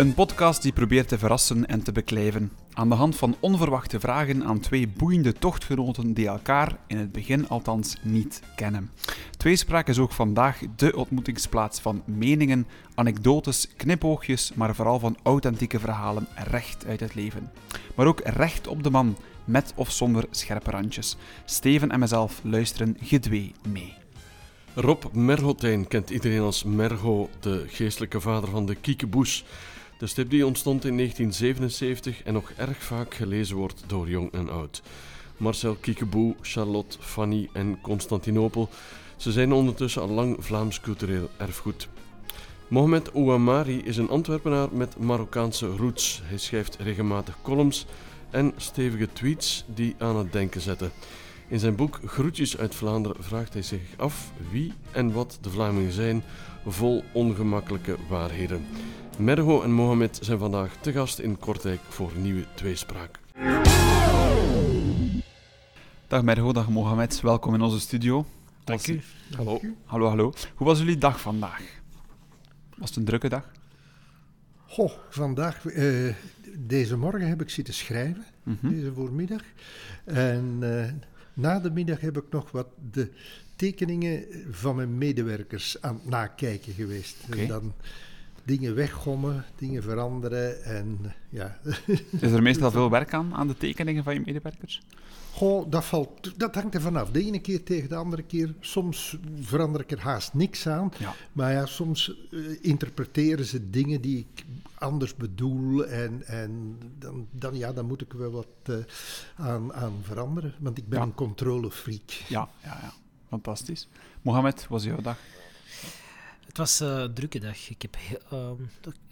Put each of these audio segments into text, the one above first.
Een podcast die probeert te verrassen en te beklijven. Aan de hand van onverwachte vragen aan twee boeiende tochtgenoten die elkaar, in het begin althans, niet kennen. Tweespraak is ook vandaag de ontmoetingsplaats van meningen, anekdotes, knipoogjes, maar vooral van authentieke verhalen recht uit het leven. Maar ook recht op de man, met of zonder scherpe randjes. Steven en mezelf luisteren gedwee mee. Rob Merhotijn kent iedereen als Merho, de geestelijke vader van de Kiekeboes. De stip die ontstond in 1977 en nog erg vaak gelezen wordt door jong en oud. Marcel Kiekeboe, Charlotte, Fanny en Constantinopel. Ze zijn ondertussen al lang Vlaams cultureel erfgoed. Mohamed Ouamari is een Antwerpenaar met Marokkaanse roots. Hij schrijft regelmatig columns en stevige tweets die aan het denken zetten. In zijn boek Groetjes uit Vlaanderen vraagt hij zich af wie en wat de Vlamingen zijn, vol ongemakkelijke waarheden. Mergo en Mohamed zijn vandaag te gast in Kortrijk voor een nieuwe tweespraak. Dag Mergo, dag Mohamed, welkom in onze studio. Dank u. Hallo. Hallo, hallo. Hoe was jullie dag vandaag? Was het een drukke dag? Goh, vandaag, eh, deze morgen heb ik zitten schrijven, Mhm. deze voormiddag. En eh, na de middag heb ik nog wat de tekeningen van mijn medewerkers aan het nakijken geweest. En dan dingen weggommen, dingen veranderen en ja. Is er meestal veel werk aan, aan de tekeningen van je medewerkers? Goh, dat, valt, dat hangt er vanaf. De ene keer tegen de andere keer. Soms verander ik er haast niks aan. Ja. Maar ja, soms eh, interpreteren ze dingen die ik anders bedoel. En, en dan, dan, ja, dan moet ik wel wat eh, aan, aan veranderen. Want ik ben Ja. een controlefreak. Ja, ja, ja. Fantastisch. Mohamed, was jouw dag? Het was eh, een drukke dag. Ik heb ehm,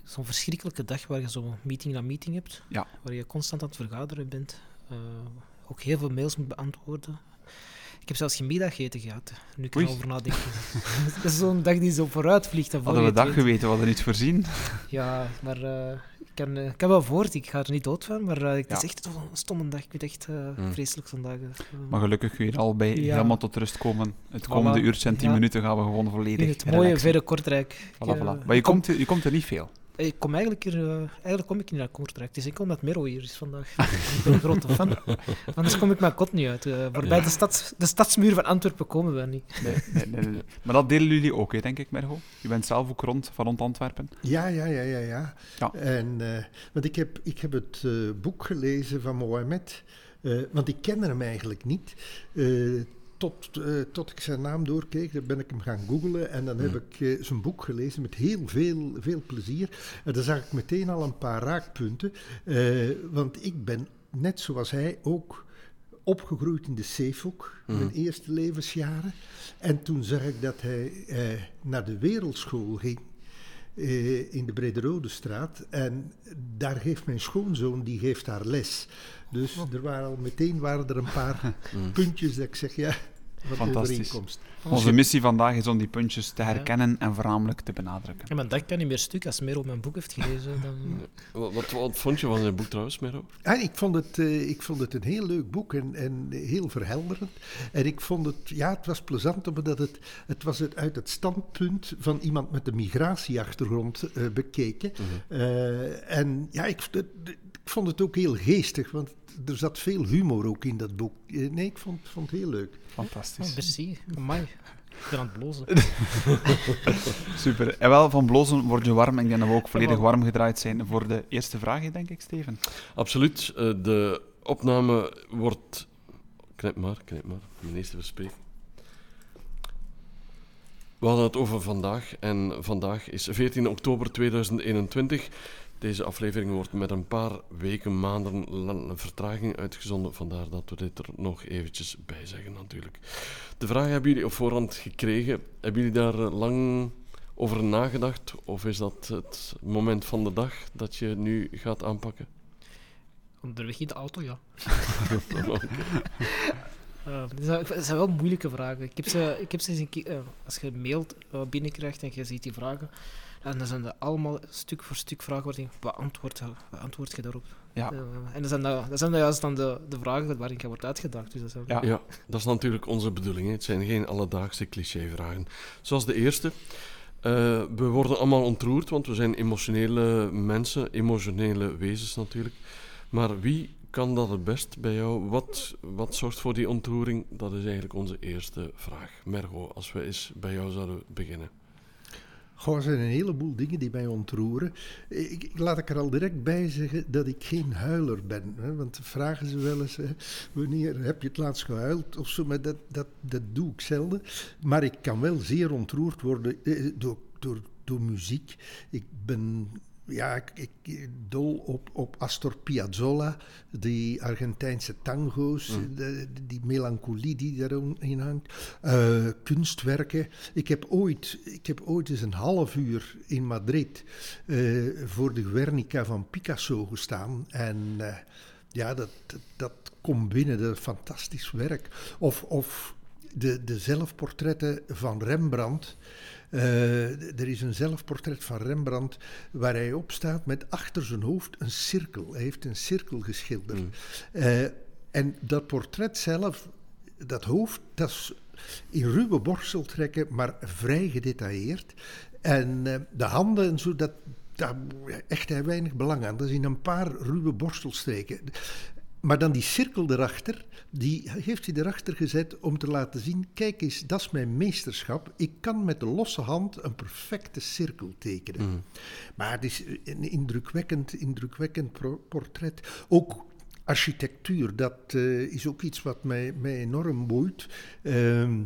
zo'n verschrikkelijke dag waar je zo'n meeting na meeting hebt, Ja. waar je constant aan het vergaderen bent. eh, ook heel veel mails moet beantwoorden. Ik heb zelfs geen middageten gehad, nu ik Oei. erover nadenken. dat is zo'n dag die zo vooruit vliegt. Hadden we dat geweten, we hadden niet voorzien. Ja, maar eh, ik, kan, eh, ik kan wel voort, ik ga er niet dood van, maar eh, het is echt zo'n stomme dag. Ik het echt eh, Hmm. vreselijk. Eh, Maar gelukkig kun je er al bij helemaal tot rust komen. Het komende uurtje en tien Ja. minuten gaan we gewoon volledig in het mooie, verre Kortrijk. Voilà, Maar je komt, je komt er niet veel. Ik kom eigenlijk hier, eh, eigenlijk kom ik niet naar Kortrijk. Het is enkel omdat Mero hier is vandaag. ik ben een grote fan. Anders kom ik mijn kot niet uit. Eh, voorbij de, stads, de stadsmuur van Antwerpen komen we niet. Nee, nee, nee, nee. Maar dat delen jullie ook, hè, denk ik, Mergo. Je bent zelf ook rond, van rond Antwerpen. Ja, ja, ja, ja. ja. Ja. En, eh, want ik heb, ik heb het eh, boek gelezen van Mohamed, eh, want ik kende hem eigenlijk niet. Tot, eh, tot ik zijn naam doorkeek, dan ben ik hem gaan googlen en dan heb ik eh, zijn boek gelezen met heel veel, veel plezier. En dan zag ik meteen al een paar raakpunten, eh, want ik ben net zoals hij ook opgegroeid in de Zeehoek, mijn eerste levensjaren. En toen zag ik dat hij naar de wereldschool ging eh, in de Brederode straat. En daar geeft mijn schoonzoon, die geeft daar les. Dus er waren al meteen waren er een paar puntjes dat ik zeg, ja, Fantastisch. Onze missie vandaag is om die puntjes te herkennen en voornamelijk te benadrukken. En mijn dag kan niet meer stuk. Als Mero mijn boek heeft gelezen, dan... Wat, wat, wat vond je van zijn boek trouwens, Mero? Ah, ik, vond het, eh, ik vond het een heel leuk boek en, en heel verhelderend. En ik vond het, ja, het was plezant omdat het, het was het uit het standpunt van iemand met een migratieachtergrond eh, bekeken. Eh, en ja, ik, ik vond het ook heel geestig, want er zat veel humor ook in dat boek. Eh, nee, ik vond, vond het heel leuk. Fantastisch. Oh, merci. Amai. Ik ben aan het blozen. Super. En wel, van blozen word je warm. Ik denk dat we ook volledig warm gedraaid zijn voor de eerste vraag, denk ik, Steven. Absoluut. eh, de opname wordt... Knip maar, knip maar. Mijn eerste verspreking. We hadden het over vandaag. En vandaag is 14 oktober 2021. Deze aflevering wordt met een paar weken, maanden vertraging uitgezonden. Vandaar dat we dit er nog eventjes bij zeggen, natuurlijk. De vraag hebben jullie op voorhand gekregen. Hebben jullie daar eh, lang over nagedacht? Of is dat het moment van de dag dat je nu gaat aanpakken? Onderweg in de auto, ja. het zijn- het zijn wel moeilijke vragen. Ik heb ze, ik heb ze eens een keer, eh, als je mailt binnenkrijgt en je ziet die vragen, en dan zijn dat allemaal stuk voor stuk vragen waar je denkt, wat antwoord, wat antwoord je daarop? Ja. Eh, en dat zijn, dat, dat zijn dan juist dan de, de vragen waarin je wordt uitgedaagd. Dus dat Ja. Ja, dat is natuurlijk onze bedoeling. hè. Het zijn geen alledaagse clichévragen. Zoals de eerste. Eh, we worden allemaal ontroerd, want we zijn emotionele mensen, emotionele wezens natuurlijk. Maar wie kan dat het best bij jou? Wat, wat zorgt voor die ontroering? Dat is eigenlijk onze eerste vraag. Mergo, als we eens bij jou zouden beginnen. Goh, er zijn een heleboel dingen die mij ontroeren. Ik, laat ik er al direct bij zeggen dat ik geen huiler ben. Hè, want vragen ze wel eens, hè, wanneer heb je het laatst gehuild of zo, maar dat, dat, dat doe ik zelden. Maar ik kan wel zeer ontroerd worden eh, door, door, door muziek. Ik ben ja, ik, ik dol op, op Astor Piazzolla, die Argentijnse tango's, de- die melancholie die daarin hangt, eh, kunstwerken. Ik heb, ooit, ik heb ooit eens een half uur in Madrid eh, voor de Guernica van Picasso gestaan. En eh, ja, dat, dat, dat komt binnen, dat is fantastisch werk. Of, of de, de zelfportretten van Rembrandt. Eh, er is een zelfportret van Rembrandt waar hij op staat met achter zijn hoofd een cirkel. Hij heeft een cirkel geschilderd. Eh, en dat portret zelf, dat hoofd, dat is in ruwe borsteltrekken, maar vrij gedetailleerd. En eh, de handen en zo, dat, daar echt hij weinig belang aan. Dat is in een paar ruwe borstelstreken. Maar dan die cirkel erachter, die heeft hij erachter gezet om te laten zien: kijk eens, dat is mijn meesterschap. Ik kan met de losse hand een perfecte cirkel tekenen. Maar het is een indrukwekkend, indrukwekkend portret. Ook architectuur, dat eh, is ook iets wat mij, mij enorm boeit. Ehm,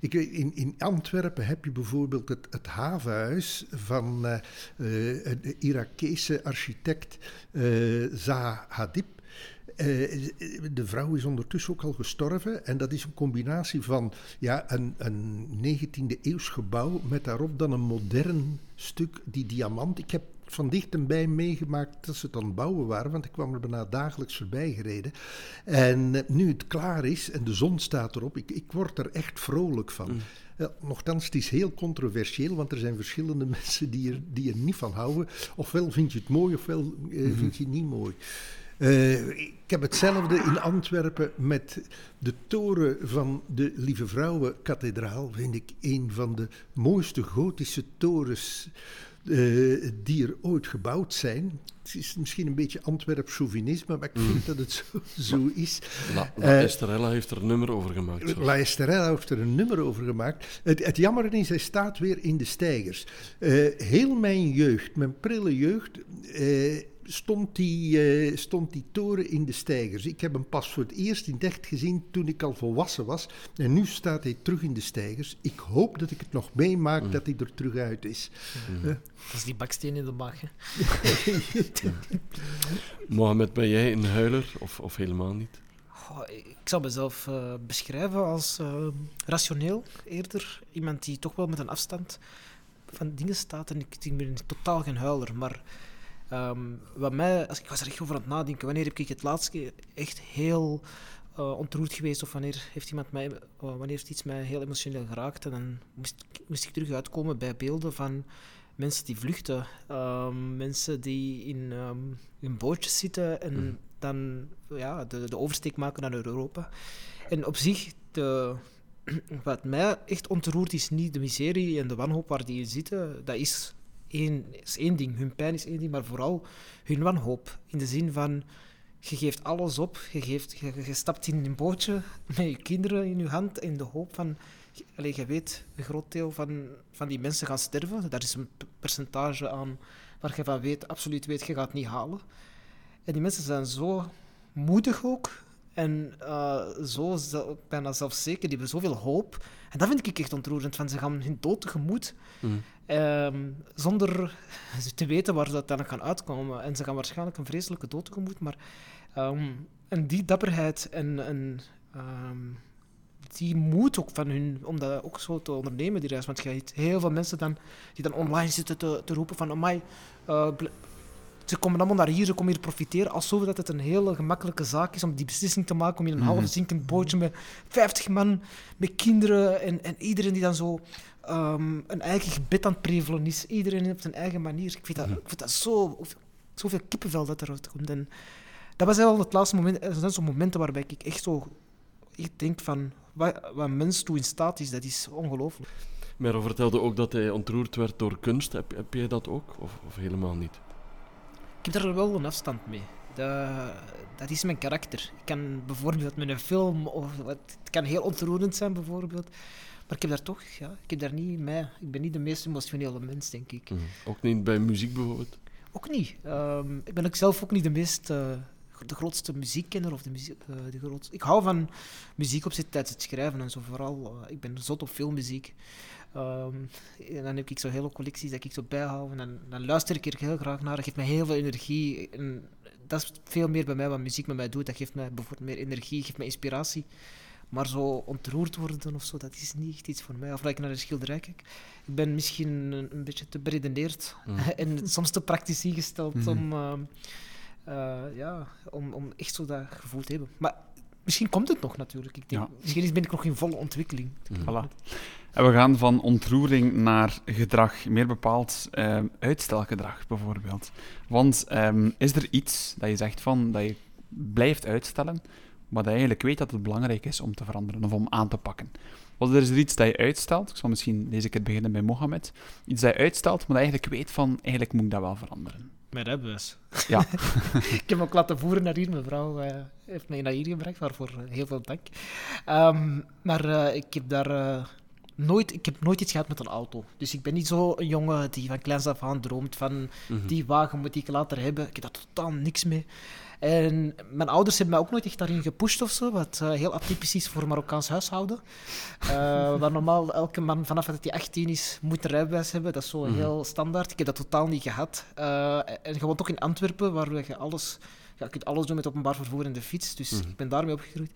ik, weet, in, in Antwerpen heb je bijvoorbeeld het, het havenhuis van eh, eh, de Irakese architect Zaha Hadid. Eh, de vrouw is ondertussen ook al gestorven. En dat is een combinatie van ja, een, een 19e eeuws gebouw met daarop dan een modern stuk, die diamant. Ik heb van dichtbij meegemaakt dat ze het aan het bouwen waren, want ik kwam er bijna dagelijks voorbij gereden. En eh, nu het klaar is en de zon staat erop, ik, ik word er echt vrolijk van. Ja, nochtans, het is heel controversieel, want er zijn verschillende mensen die er, die er niet van houden. Ofwel vind je het mooi, ofwel eh, vind je het niet mooi. Eh, ik heb hetzelfde in Antwerpen met de toren van de Lieve Vrouwenkathedraal. Vind ik een van de mooiste gotische torens eh, die er ooit gebouwd zijn. Het is misschien een beetje Antwerps chauvinisme, maar ik vind dat het zo, zo is. La, La Eh, heeft er een nummer over gemaakt. zo. La Esterella heeft er een nummer over gemaakt. Het, het jammer is, hij staat weer in de stijgers. Heel mijn jeugd, mijn prille jeugd, stond, die, eh, stond die toren in de stijgers. Ik heb hem pas voor het eerst in echt gezien toen ik al volwassen was. En nu staat hij terug in de stijgers. Ik hoop dat ik het nog meemaak dat hij er terug uit is. Eh, Dat is die baksteen in de bak. Hè. Mohamed, ben jij een huiler of, of helemaal niet? Goh, ik zou mezelf eh, beschrijven als eh, rationeel eerder. Iemand die toch wel met een afstand van dingen staat. En ik, ik ben totaal geen huiler. Maar ehm, wat mij, als ik was er echt over aan het nadenken, wanneer heb ik het laatste keer echt heel eh, ontroerd geweest? Of wanneer heeft iemand mij, eh, wanneer heeft iets mij heel emotioneel geraakt? En dan moest, ik- moest ik terug uitkomen bij beelden van mensen die vluchten, ehm, mensen die in, ehm, in bootjes zitten en dan ja, de, de oversteek maken naar Europa. En op zich, de, wat mij echt ontroert, is niet de miserie en de wanhoop waar die in zitten. Dat is is één ding. Hun pijn is één ding, maar vooral hun wanhoop. In de zin van, je geeft alles op, je, geeft, je, stapt in een bootje met je kinderen in je hand in de hoop van... Allee, je weet, een groot deel van, van die mensen gaan sterven. Daar is een percentage aan waar je van weet, absoluut weet, je gaat het niet halen. En die mensen zijn zo moedig ook. En eh, zo bijna zelfzeker, die hebben zoveel hoop. En dat vind ik echt ontroerend, van ze gaan hun dood tegemoet. Mm. Ehm, zonder te weten waar ze uiteindelijk gaan uitkomen. En ze gaan waarschijnlijk een vreselijke dood tegemoet. Maar ehm, en die dapperheid en, ehm, die moed ook van hun om dat ook zo te ondernemen, die reis. Want je ziet heel veel mensen dan, die dan online zitten te, te roepen van... Amai, bl- ze komen allemaal naar hier, ze komen hier profiteren. Alsof dat het een hele gemakkelijke zaak is om die beslissing te maken om in een half zinkend bootje met 50 man, met kinderen en, en iedereen die dan zo ehm, een eigen gebed aan het prevelen is. Iedereen op zijn eigen manier. Ik vind dat, ik vind dat zo, zoveel kippenvel dat eruit komt. En dat was wel het laatste moment. Er zijn zo'n momenten waarbij ik echt zo ik denk van wat, wat een mens toe in staat is, dat is ongelooflijk. Merel vertelde ook dat hij ontroerd werd door kunst. Heb, heb jij dat ook? Of, of helemaal niet? Ik heb daar wel een afstand mee. Dat, dat is mijn karakter. Ik kan bijvoorbeeld met een film, of wat, het kan heel ontroerend zijn bijvoorbeeld. Maar ik heb daar toch, ja, ik heb daar niet mee. Ik ben niet de meest emotionele mens, denk ik. Mhm. Ook niet bij muziek bijvoorbeeld? Ook niet. Ehm, ik ben ook zelf ook niet de meest, eh, de grootste muziekkenner of de muziek, eh, de grootste. Ik hou van muziek opzetten tijdens het schrijven en zo vooral. eh, ik ben zot op filmmuziek. Ehm, en dan heb ik zo hele collecties dat ik zo bijhoud en dan, dan luister ik er heel graag naar. Dat geeft mij heel veel energie. En dat is veel meer bij mij wat muziek met mij doet. Dat geeft mij bijvoorbeeld meer energie, geeft mij inspiratie. Maar zo ontroerd worden of zo, dat is niet echt iets voor mij. Of dat ik naar een schilderij kijk. Ik ben misschien een, een beetje te beredeneerd Mhm. en soms te praktisch ingesteld Mhm. om, ehm, eh, ja, om, om echt zo dat gevoel te hebben. Maar misschien komt het nog natuurlijk. Ik denk, Ja. Misschien ben ik nog in volle ontwikkeling. Mhm. Voilà. En we gaan van ontroering naar gedrag, meer bepaald ehm, uitstelgedrag bijvoorbeeld. Want ehm, is er iets dat je zegt van dat je blijft uitstellen, maar dat je eigenlijk weet dat het belangrijk is om te veranderen of om aan te pakken? Want er is er iets dat je uitstelt, ik zal misschien deze keer beginnen bij Mohammed, iets dat je uitstelt, maar dat je eigenlijk weet van eigenlijk moet ik dat wel veranderen. Mijn rijbewijs. Ja. ik heb hem ook laten voeren naar hier. Mijn vrouw eh, heeft mij naar hier gebracht, waarvoor heel veel dank. Ehm, maar eh, ik heb daar eh, nooit, ik heb nooit iets gehad met een auto. Dus ik ben niet zo een jongen die van kleins af aan droomt van Mhm. die wagen moet ik later hebben. Ik heb daar totaal niks mee. En mijn ouders hebben mij ook nooit echt daarin gepusht of zo, wat eh, heel atypisch is voor een Marokkaans huishouden. Eh, waar normaal elke man vanaf dat hij 18 is, moet een rijbewijs hebben. Dat is zo Mhm. heel standaard. Ik heb dat totaal niet gehad. Eh, en gewoon ook in Antwerpen, waar je alles, ja, je kunt alles doen met openbaar vervoer en de fiets. Dus Mhm. ik ben daarmee opgegroeid.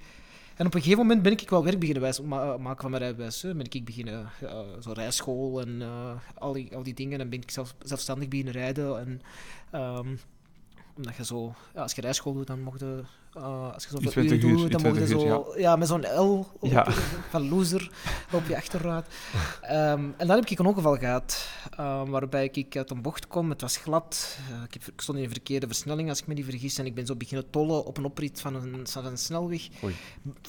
En op een gegeven moment ben ik wel werk beginnen wijs, ma- maken van mijn rijbewijs. Hè. Ik beginnen, uh, zo rijschool en eh, al, die, al die dingen. En ben ik zelf, zelfstandig beginnen rijden. En, ehm, omdat je zo, als je rijschool doet, dan mocht je, uh, als je 20 uur doet, dan mocht je 20 zo, uur, ja. met zo'n L op, Ja. van loser op je achterraad. Ehm, en dan heb ik een ongeval gehad, ehm, waarbij ik uit een bocht kom. Het was glad. Eh, ik, heb, ik stond in een verkeerde versnelling, als ik me niet vergis. En ik ben zo beginnen tollen op een oprit van een, van een snelweg. Oei.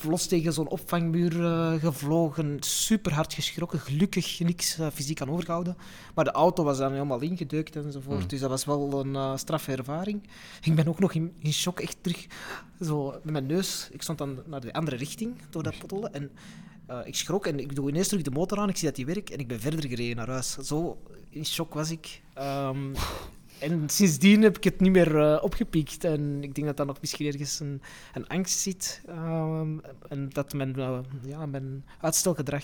Los tegen zo'n opvangmuur eh, gevlogen. Super hard geschrokken. Gelukkig niks eh, fysiek aan overgehouden. Maar de auto was dan helemaal ingedeukt enzovoort. Mm. Dus dat was wel een eh straffe ervaring. Ik ben ook nog in, in shock echt terug. Zo met mijn neus. Ik stond dan naar de andere richting door dat pottelen. En eh, ik schrok en ik doe ineens terug de motor aan. Ik zie dat die werkt en ik ben verder gereden naar huis. Zo in shock was ik. Ehm, en sindsdien heb ik het niet meer eh, opgepikt. En ik denk dat daar nog misschien ergens een, een angst zit. ehm, en dat mijn, eh, ja, mijn uitstelgedrag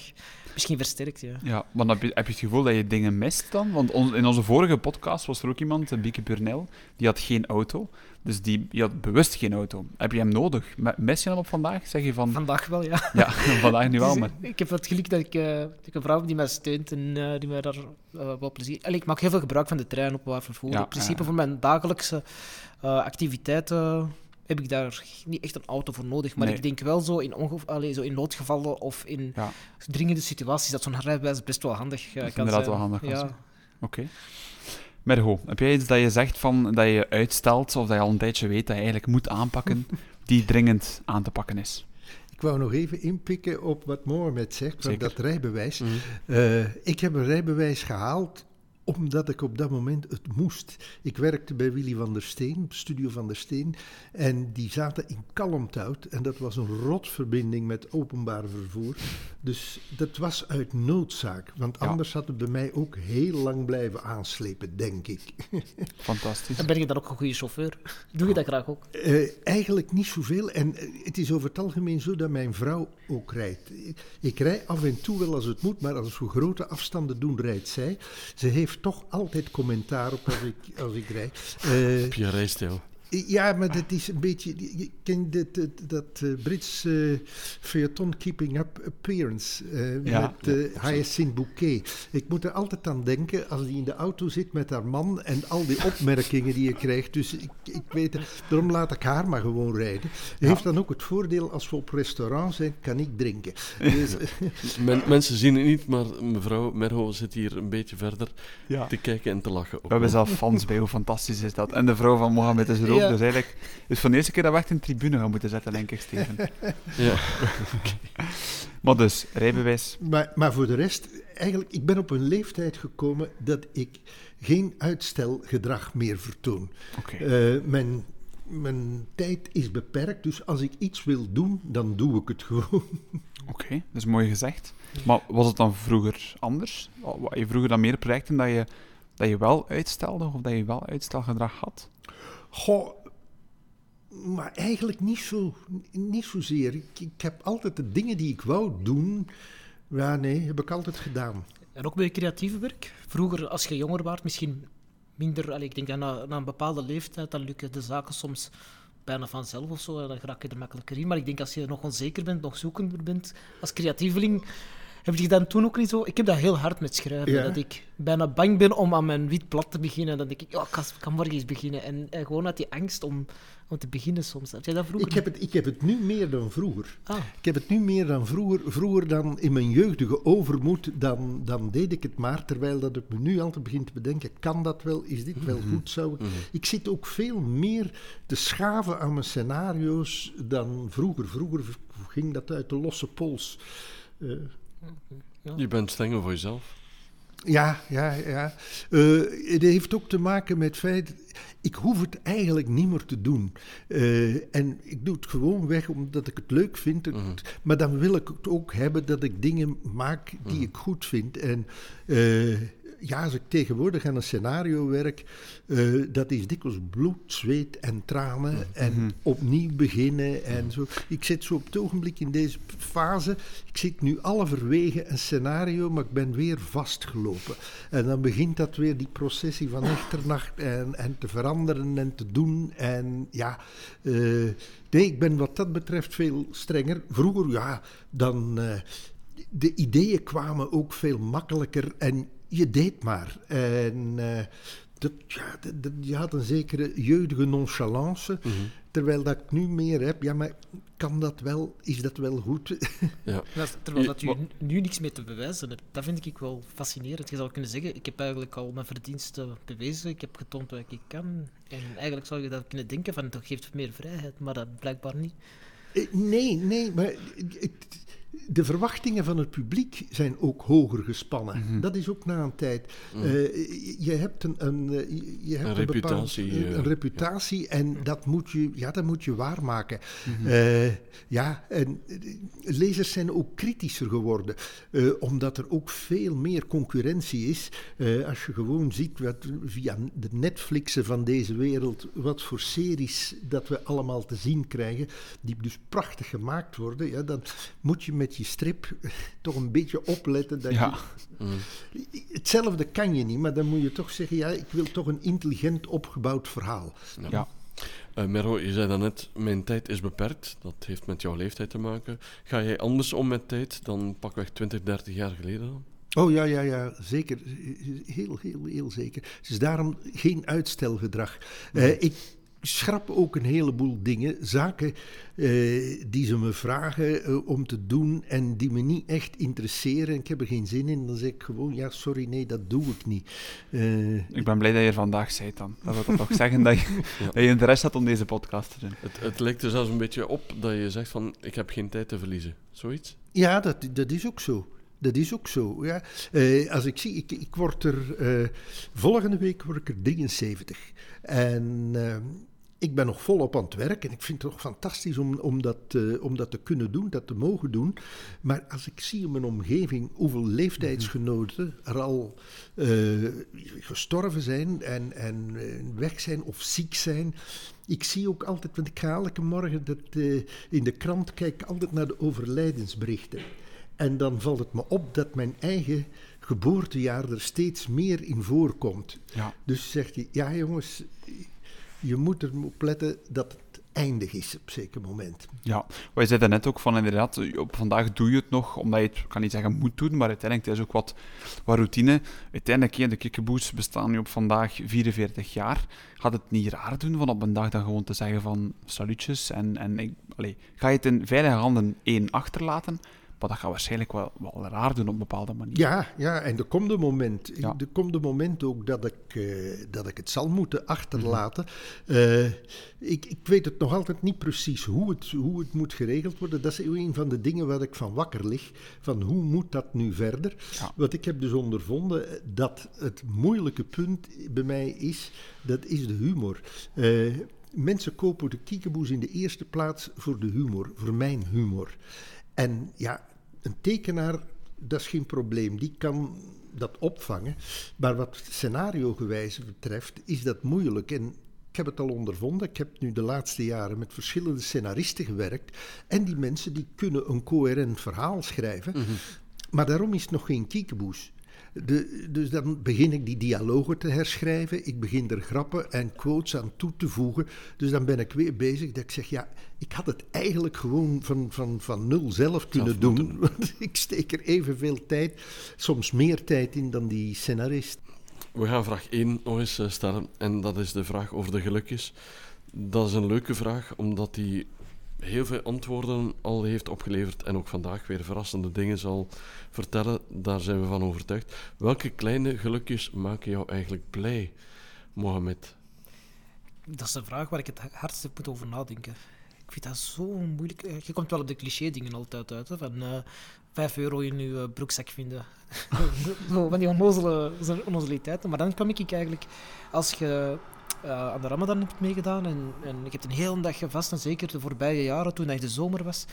misschien versterkt. Ja. Ja, maar heb je, heb je het gevoel dat je dingen mist dan? Want in onze vorige podcast was er ook iemand, Bieke Burnel, die had geen auto. Dus die, die had bewust geen auto. Heb je hem nodig? Me- Mis je hem op vandaag? Zeg je van... Vandaag wel, ja. Ja, vandaag nu wel, maar... Ik heb het geluk dat ik, eh, ik een vrouw heb die mij steunt en eh, die mij daar eh, wel plezier... Allee, ik maak heel veel gebruik van de trein op waar vervoer. Ja, In principe voor mijn dagelijkse activiteiten heb ik daar niet echt een auto voor nodig. Maar Nee. ik denk wel zo in, allee, zo in noodgevallen of in Ja. dringende situaties dat zo'n rijbewijs best wel handig kan inderdaad zijn. wel handig Ja. Oké. Mergo, heb jij iets dat je zegt van dat je uitstelt of dat je al een tijdje weet dat je eigenlijk moet aanpakken, die dringend aan te pakken is? Ik wou nog even inpikken op wat Mohamed zegt, van Zeker. dat rijbewijs. Mhm. Eh, ik heb een rijbewijs gehaald omdat ik op dat moment het moest. Ik werkte bij Willy van der Steen, Studio van der Steen, en die zaten in Kalmthout en dat was een rotverbinding met openbaar vervoer. Dus dat was uit noodzaak, want Ja. anders had het bij mij ook heel lang blijven aanslepen, denk ik. Fantastisch. En ben je dan ook een goede chauffeur? Doe je dat graag ook? Eh, eigenlijk niet zoveel. En eh, het is over het algemeen zo dat mijn vrouw ook rijdt. Ik, rij af en toe wel als het moet, maar als we grote afstanden doen, rijdt zij. Ze heeft toch altijd commentaar op als ik, als ik rij. Eh, Op je rijstijl. Ja, maar dat is een beetje. Je kent dat, dat, dat eh, Brits eh feuilleton Keeping Up Appearance eh, Ja. met eh Hyacinth Bouquet. Ik moet er altijd aan denken als die in de auto zit met haar man en al die opmerkingen die je krijgt. Dus ik, ik weet het, daarom laat ik haar maar gewoon rijden. Heeft dan ook het voordeel als we op restaurant zijn, kan ik drinken. Dus, Men- mensen zien het niet, maar mevrouw Merho zit hier een beetje verder Ja. te kijken en te lachen. ook We hebben zelf fans bij, hoe fantastisch is dat? En de vrouw van Mohammed is er ook Ja. Dus eigenlijk is het van de eerste keer dat we echt een tribune gaan moeten zetten, denk ik, Steven. Ja. maar dus, rijbewijs. Maar, maar voor de rest, eigenlijk, ik ben op een leeftijd gekomen dat ik geen uitstelgedrag meer vertoon. Oké. Eh, mijn, mijn tijd is beperkt, dus als ik iets wil doen, dan doe ik het gewoon. Oké, dat is mooi gezegd. Maar was het dan vroeger anders? Je vroeger dan meer projecten dat je, dat je wel uitstelde of dat je wel uitstelgedrag had? Goh, maar eigenlijk niet, zo, niet zozeer. Ik, ik heb altijd de dingen die ik wou doen, ja nee, heb ik altijd gedaan. En ook bij creatieve werk. Vroeger, als je jonger was, misschien minder... Allee, ik denk dat na, na een bepaalde leeftijd, dan lukken de zaken soms bijna vanzelf of zo. En dan raak je er makkelijker in. Maar ik denk als je nog onzeker bent, nog zoekender bent, als creatieveling... Heb je dan toen ook niet zo... Ik heb dat heel hard met schrijven. Ja. Dat ik bijna bang ben om aan mijn wit blad te beginnen. En dan denk ik, ja, ik kan, morgen eens beginnen. En, en gewoon uit die angst om, om te beginnen soms. Heb jij dat vroeger? Ik heb, het, ik heb het nu meer dan vroeger. Ah, Ik heb het nu meer dan vroeger. Vroeger dan in mijn jeugdige overmoed, dan, dan deed ik het maar. Terwijl dat ik me nu altijd begin te bedenken, kan dat wel? Is dit wel goed? Zou ik... ik zit ook veel meer te schaven aan mijn scenario's dan vroeger. Vroeger ging dat uit de losse pols. Je bent strenger voor jezelf. Ja, ja, ja. Eh, het heeft ook te maken met het feit, ik hoef het eigenlijk niet meer te doen. Eh, en ik doe het gewoon weg omdat ik het leuk vind. Mhm. Maar dan wil ik het ook hebben dat ik dingen maak die ik goed vind. En eh, ja, als ik tegenwoordig aan een scenario werk, eh, dat is dikwijls bloed, zweet en tranen. En opnieuw beginnen en zo. Ik zit zo op het ogenblik in deze fase. Ik zit nu halverwege een scenario, maar ik ben weer vastgelopen. En dan begint dat weer, die processie van echternacht en, en te veranderen en te doen. En ja, eh, nee, ik ben wat dat betreft veel strenger. Vroeger, ja, dan... eh, de ideeën kwamen ook veel makkelijker en je deed maar. En eh, dat, ja, dat, dat- je had een zekere jeugdige nonchalance, terwijl dat ik nu meer heb. Ja, maar kan dat wel? Is dat wel goed? Ja. Dat- terwijl Je- dat je nu niks meer te bewijzen hebt. Dat vind ik wel fascinerend. Je zou kunnen zeggen, ik heb eigenlijk al mijn verdiensten bewezen. Ik heb getoond wat ik kan. En eigenlijk zou je dat kunnen denken van, dat geeft meer vrijheid. Maar dat blijkbaar niet. Eh, nee, nee, maar het- de verwachtingen van het publiek zijn ook hoger gespannen. Dat is ook na een tijd. Eh, je hebt een, een, eh, je hebt Een een, bepaald- reputatie, een, eh, een reputatie en dat moet je, ja, dat moet je waarmaken. Eh, ja, en lezers zijn ook kritischer geworden, omdat er ook veel meer concurrentie is. Als je gewoon ziet wat, via de Netflixen van deze wereld, wat voor series dat we allemaal te zien krijgen, die dus prachtig gemaakt worden, ja, dan moet je met je strip toch een beetje opletten dat Ja. Mm. je... Hetzelfde kan je niet, maar dan moet je toch zeggen, ja, ik wil toch een intelligent opgebouwd verhaal. Ja. Eh, Merho, je zei daarnet, mijn tijd is beperkt. Dat heeft met jouw leeftijd te maken. Ga jij anders om met tijd dan pakweg 20, 30 jaar geleden dan? Oh ja, ja, ja, zeker. Heel, heel, heel zeker. Het is daarom geen uitstelgedrag. Eh, ik schrap ook een heleboel dingen, zaken eh, die ze me vragen eh, om te doen en die me niet echt interesseren. Ik heb er geen zin in. Dan zeg ik gewoon, ja, sorry, nee, dat doe ik niet. Eh, Ik ben blij dat je er vandaag bent dan. Dat wil toch zeggen dat je, Ja. dat je interesse had om deze podcast te doen. Het, het lijkt er zelfs een beetje op dat je zegt van, ik heb geen tijd te verliezen. Zoiets? Ja, dat, dat is ook zo. Dat is ook zo. Ja. Eh, als ik zie, ik, ik word er eh, volgende week word ik er 73. En eh, ik ben nog volop aan het werk en ik vind het toch fantastisch om, om, dat, eh, om dat te kunnen doen, dat te mogen doen. Maar als ik zie in mijn omgeving hoeveel leeftijdsgenoten er al eh, gestorven zijn en, en eh, weg zijn of ziek zijn. Ik zie ook altijd, want ik ga elke morgen dat, in de krant kijk altijd naar de overlijdensberichten. En dan valt het me op dat mijn eigen geboortejaar er steeds meer in voorkomt. Ja. Dus zegt hij, ja jongens, je moet er op letten dat het eindig is op zeker moment. Ja, wij zeiden net ook van inderdaad, op vandaag doe je het nog, omdat je het, kan niet zeggen moet doen, maar uiteindelijk het is ook wat, wat routine. Uiteindelijk, de kikkeboes bestaan nu op vandaag 44 jaar. Gaat het niet raar doen van op een dag dan gewoon te zeggen van salutjes en, en ik, allee, ga je het in veilige handen één achterlaten, Maar dat gaat waarschijnlijk wel, wel raar doen op een bepaalde manier. Ja, ja, en er komt een moment, Ja. er komt een moment ook dat ik, eh, dat ik het zal moeten achterlaten. Mhm. Eh, ik, ik weet het nog altijd niet precies hoe het, hoe het moet geregeld worden. Dat is een van de dingen waar ik van wakker lig. Van hoe moet dat nu verder? Ja. Want ik heb dus ondervonden dat het moeilijke punt bij mij is, dat is de humor. Eh, mensen kopen de kiekeboes in de eerste plaats voor de humor, voor mijn humor. En ja, een tekenaar, dat is geen probleem. Die kan dat opvangen. Maar wat scenario-gewijze betreft, is dat moeilijk. En ik heb het al ondervonden. Ik heb nu de laatste jaren met verschillende scenaristen gewerkt. En die mensen die kunnen een coherent verhaal schrijven. Maar daarom is het nog geen kiekeboes. De, dus dan begin ik die dialogen te herschrijven. Ik begin er grappen en quotes aan toe te voegen. Dus dan ben ik weer bezig dat ik zeg, ja, ik had het eigenlijk gewoon van, van, van nul zelf kunnen doen. Want ik steek er evenveel tijd, soms meer tijd in dan die scenarist. We gaan vraag 1 nog eens eh, stellen. En dat is de vraag over de gelukjes. Dat is een leuke vraag, omdat die heel veel antwoorden al heeft opgeleverd. En ook vandaag weer verrassende dingen zal vertellen. Daar zijn we van overtuigd. Welke kleine gelukjes maken jou eigenlijk blij, Mohamed? Dat is een vraag waar ik het hardst moeten over nadenken. Ik vind dat zo moeilijk. Eh, Je komt wel op de cliché-dingen altijd uit, hè, van eh 5 euro in je eh, broekzak vinden. Zo, van die onnozele, onnozeliteiten. Maar dan kwam ik eigenlijk, als je eh, aan de Ramadan hebt meegedaan. En, en ik heb een hele dag vast, en zeker de voorbije jaren, toen het de zomer was,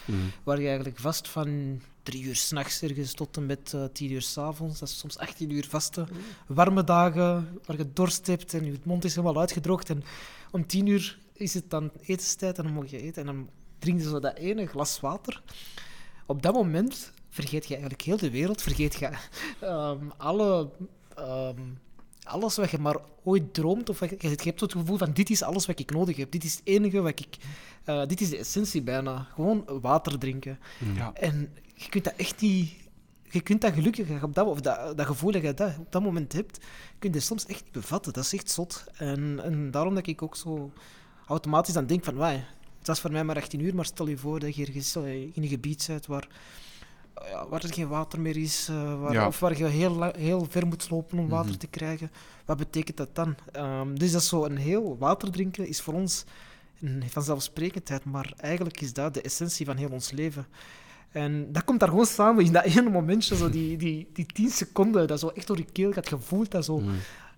waar je eigenlijk vast van drie uur s'nachts ergens tot en met eh, tien uur s'avonds, dat is soms 18 uur vaste, warme dagen waar je dorst hebt en je mond is helemaal uitgedroogd. En om tien uur is het dan etenstijd en dan mag je eten. En dan drink je zo dat ene glas water. Op dat moment vergeet je eigenlijk heel de wereld, vergeet je ehm, alle... ehm, alles wat je maar ooit droomt, of wat je, je hebt het gevoel van dit is alles wat ik nodig heb. Dit is het enige wat ik... eh, dit is de essentie bijna. Gewoon water drinken. Ja. En je kunt dat echt niet... Je kunt dat gelukkig, op dat, of dat, dat gevoel dat je dat, op dat moment hebt, kun je soms echt niet bevatten. Dat is echt zot. En, en daarom dat ik ook zo automatisch dan denk van, wauw, het was voor mij maar 18 uur, maar stel je voor dat je ergens eh, in een gebied bent waar, ja, waar er geen water meer is, eh, waar, Ja. of waar je heel, heel ver moet lopen om water Mhm. te krijgen. Wat betekent dat dan? Ehm, dus dat is zo een heel water drinken is voor ons een vanzelfsprekendheid, maar eigenlijk is dat de essentie van heel ons leven. En dat komt daar gewoon samen in dat ene momentje, zo die, die, die tien seconden, dat zo echt door je keel gaat, je voelt dat zo.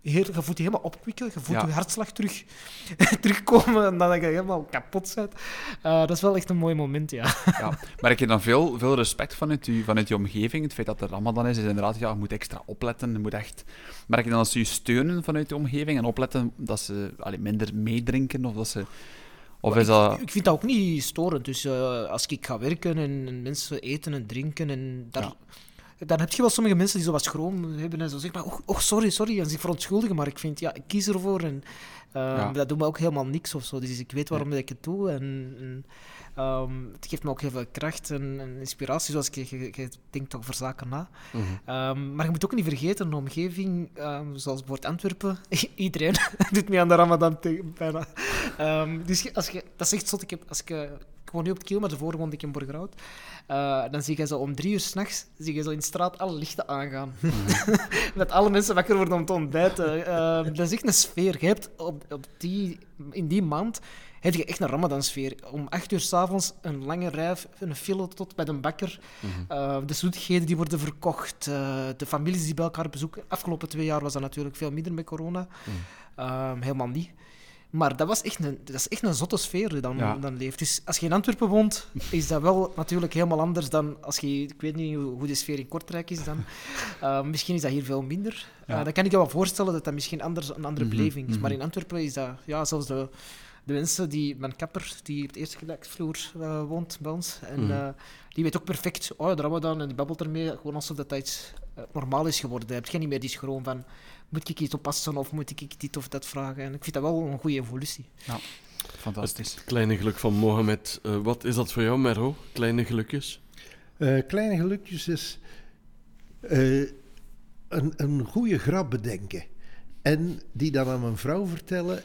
Heel, je voelt je helemaal opkwikken, je voelt Ja. je hartslag terug, terugkomen en dan dat je helemaal kapot bent. Eh, dat is wel echt een mooi moment, ja. Ja. Merk je dan veel, veel respect vanuit je, vanuit je omgeving? Het feit dat er Ramadan is, is inderdaad, ja, je moet extra opletten. Je moet echt... Merk je dan dat ze je steunen vanuit de omgeving en opletten dat ze allee, minder meedrinken? Of, dat ze, of Maar is dat... Ik vind dat ook niet storend. Dus eh, als ik ga werken en, en mensen eten en drinken, en daar, dan heb je wel sommige mensen die zo wat schroom hebben en zo zeggen, maar, oh, oh, sorry, sorry, en zich verontschuldigen. Maar ik vind, ja, ik kies ervoor en eh, Ja. dat doet me ook helemaal niks of zo. Dus ik weet waarom ik het doe en... en ehm, het geeft me ook heel veel kracht en, en inspiratie, zoals ik, je, je denkt over zaken na. Ehm, maar je moet ook niet vergeten, een omgeving, ehm, zoals bijvoorbeeld Antwerpen, iedereen doet mee aan de Ramadan bijna. Ehm, dus als je, dat is echt zot. Ik, heb, als ik, eh, woon nu op het Kiel, maar daarvoor woonde ik in Borgerhout. Eh, dan zie je zo om drie uur s'nachts, zie je zo in de straat alle lichten aangaan. Met alle mensen wakker worden om te ontbijten. Ehm, dat is echt een sfeer. Je hebt op, op die, in die maand heb je echt een Ramadan-sfeer. Om acht uur s'avonds een lange rij, een file tot bij de bakker. Eh, de zoetigheden die worden verkocht. eh, de families die bij elkaar bezoeken. Afgelopen twee jaar was dat natuurlijk veel minder met corona. Ehm, helemaal niet. Maar dat, was echt een, dat is echt een zotte sfeer die dan, Ja. dan leeft. Dus als je in Antwerpen woont, is dat wel natuurlijk helemaal anders dan als je... Ik weet niet hoe, de sfeer in Kortrijk is dan. Eh, misschien is dat hier veel minder. Ja. Eh, dan kan ik je wel voorstellen dat dat misschien anders, een andere Mhm, beleving is. Maar mhm. in Antwerpen is dat... Ja, zelfs de, de mensen die... Mijn kapper, die op de eerste gelijksvloer eh, woont bij ons. En Mhm. die weet ook perfect... Oh ja, de Ramadan. En die babbelt ermee. Gewoon alsof dat iets eh, normaal is geworden. Je hebt geen niet meer die schroom van... Moet ik iets oppassen of moet ik dit of dat vragen? En ik vind dat wel een goede evolutie. Fantastisch. Het kleine geluk van Mohamed. Eh, wat is dat voor jou, Merho? Kleine gelukjes? Eh, kleine gelukjes is eh, een, een goede grap bedenken. En die dan aan mijn vrouw vertellen.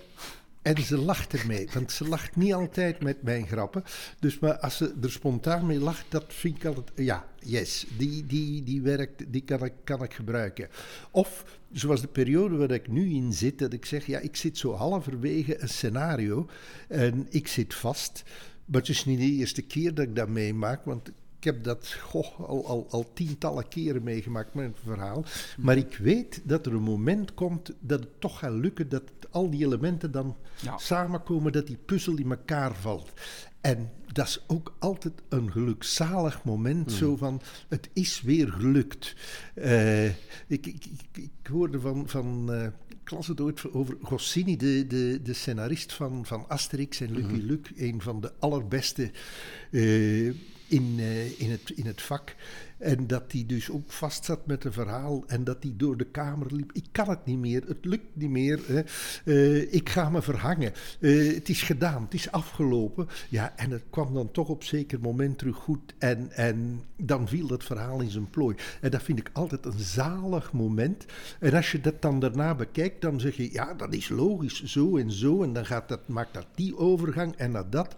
En ze lacht ermee, want ze lacht niet altijd met mijn grappen. Dus maar als ze er spontaan mee lacht, dat vind ik altijd... Ja, yes, die, die, die werkt, die kan ik, kan ik gebruiken. Of, zoals de periode waar ik nu in zit, dat ik zeg, ja, ik zit zo halverwege een scenario en ik zit vast. Maar het is niet de eerste keer dat ik dat meemaak, want ik heb dat goh, al, al, al tientallen keren meegemaakt met een verhaal. Maar ik weet dat er een moment komt dat het toch gaat lukken, dat al die elementen dan Ja. samenkomen, dat die puzzel in elkaar valt. En dat is ook altijd een gelukzalig moment, zo van, het is weer gelukt. Eh, ik, ik, ik, ik hoorde van, van eh, ik las het ooit over Goscinny, de, de, de scenarist van, van Asterix en Lucky Luke, een van de allerbeste eh, in, eh, in, het, in het vak. En dat hij dus ook vast zat met een verhaal en dat hij door de kamer liep. Ik kan het niet meer, het lukt niet meer. Hè. Eh, ik ga me verhangen. Eh, het is gedaan, het is afgelopen. Ja, en het kwam dan toch op zeker moment terug goed. En, en dan viel dat verhaal in zijn plooi. En dat vind ik altijd een zalig moment. En als je dat dan daarna bekijkt, dan zeg je, ja, dat is logisch, zo en zo. En dan gaat dat, maakt dat die overgang en naar dat.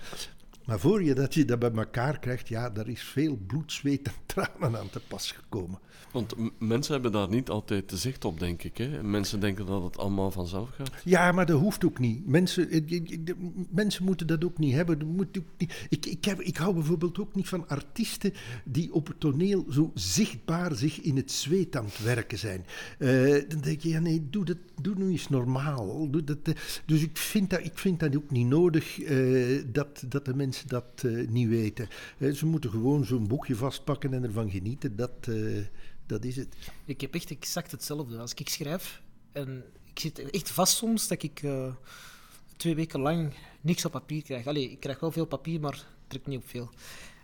Maar voor je dat je dat bij elkaar krijgt, ja, daar is veel bloed, zweet en tranen aan te pas gekomen. Want mensen hebben daar niet altijd te zicht op, denk ik. Hè? Mensen denken dat het allemaal vanzelf gaat. Ja, maar dat hoeft ook niet. Mensen, eh, de- mensen moeten dat ook niet hebben. Dat moet ook niet. Ik, ik, heb, ik hou bijvoorbeeld ook niet van artiesten die op het toneel zo zichtbaar zich in het zweet aan het werken zijn. Eh, dan denk je, ja nee, doe, dat, doe nu eens normaal. Doe dat, eh. dus ik vind, dat, ik vind dat ook niet nodig dat, dat de mensen dat eh, niet weten. Eh, ze moeten gewoon zo'n boekje vastpakken en ervan genieten. Dat, eh, dat is het. Ik heb echt exact hetzelfde. Als ik schrijf en ik zit echt vast soms dat ik twee weken lang niks op papier krijg. Allee, ik krijg wel veel papier, maar druk niet op veel.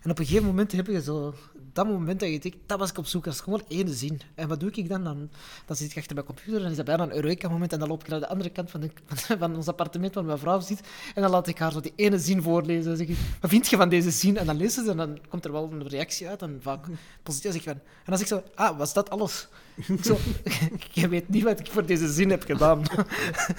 En op een gegeven moment heb je zo dat moment dat je denkt, dat was ik op zoek, dat is gewoon één zin. En wat doe ik dan? Dan, dan zit ik achter mijn computer en dan is dat bijna een Eureka-moment en dan loop ik naar de andere kant van, de, van ons appartement waar mijn vrouw zit en dan laat ik haar zo die ene zin voorlezen. Dan zeg ik, wat vind je van deze zin? En dan lezen ze en dan komt er wel een reactie uit en vaak positief. Zeg ik van, en dan zeg ik zo, ah, was dat alles? Ik zo, je weet niet wat ik voor deze zin heb gedaan.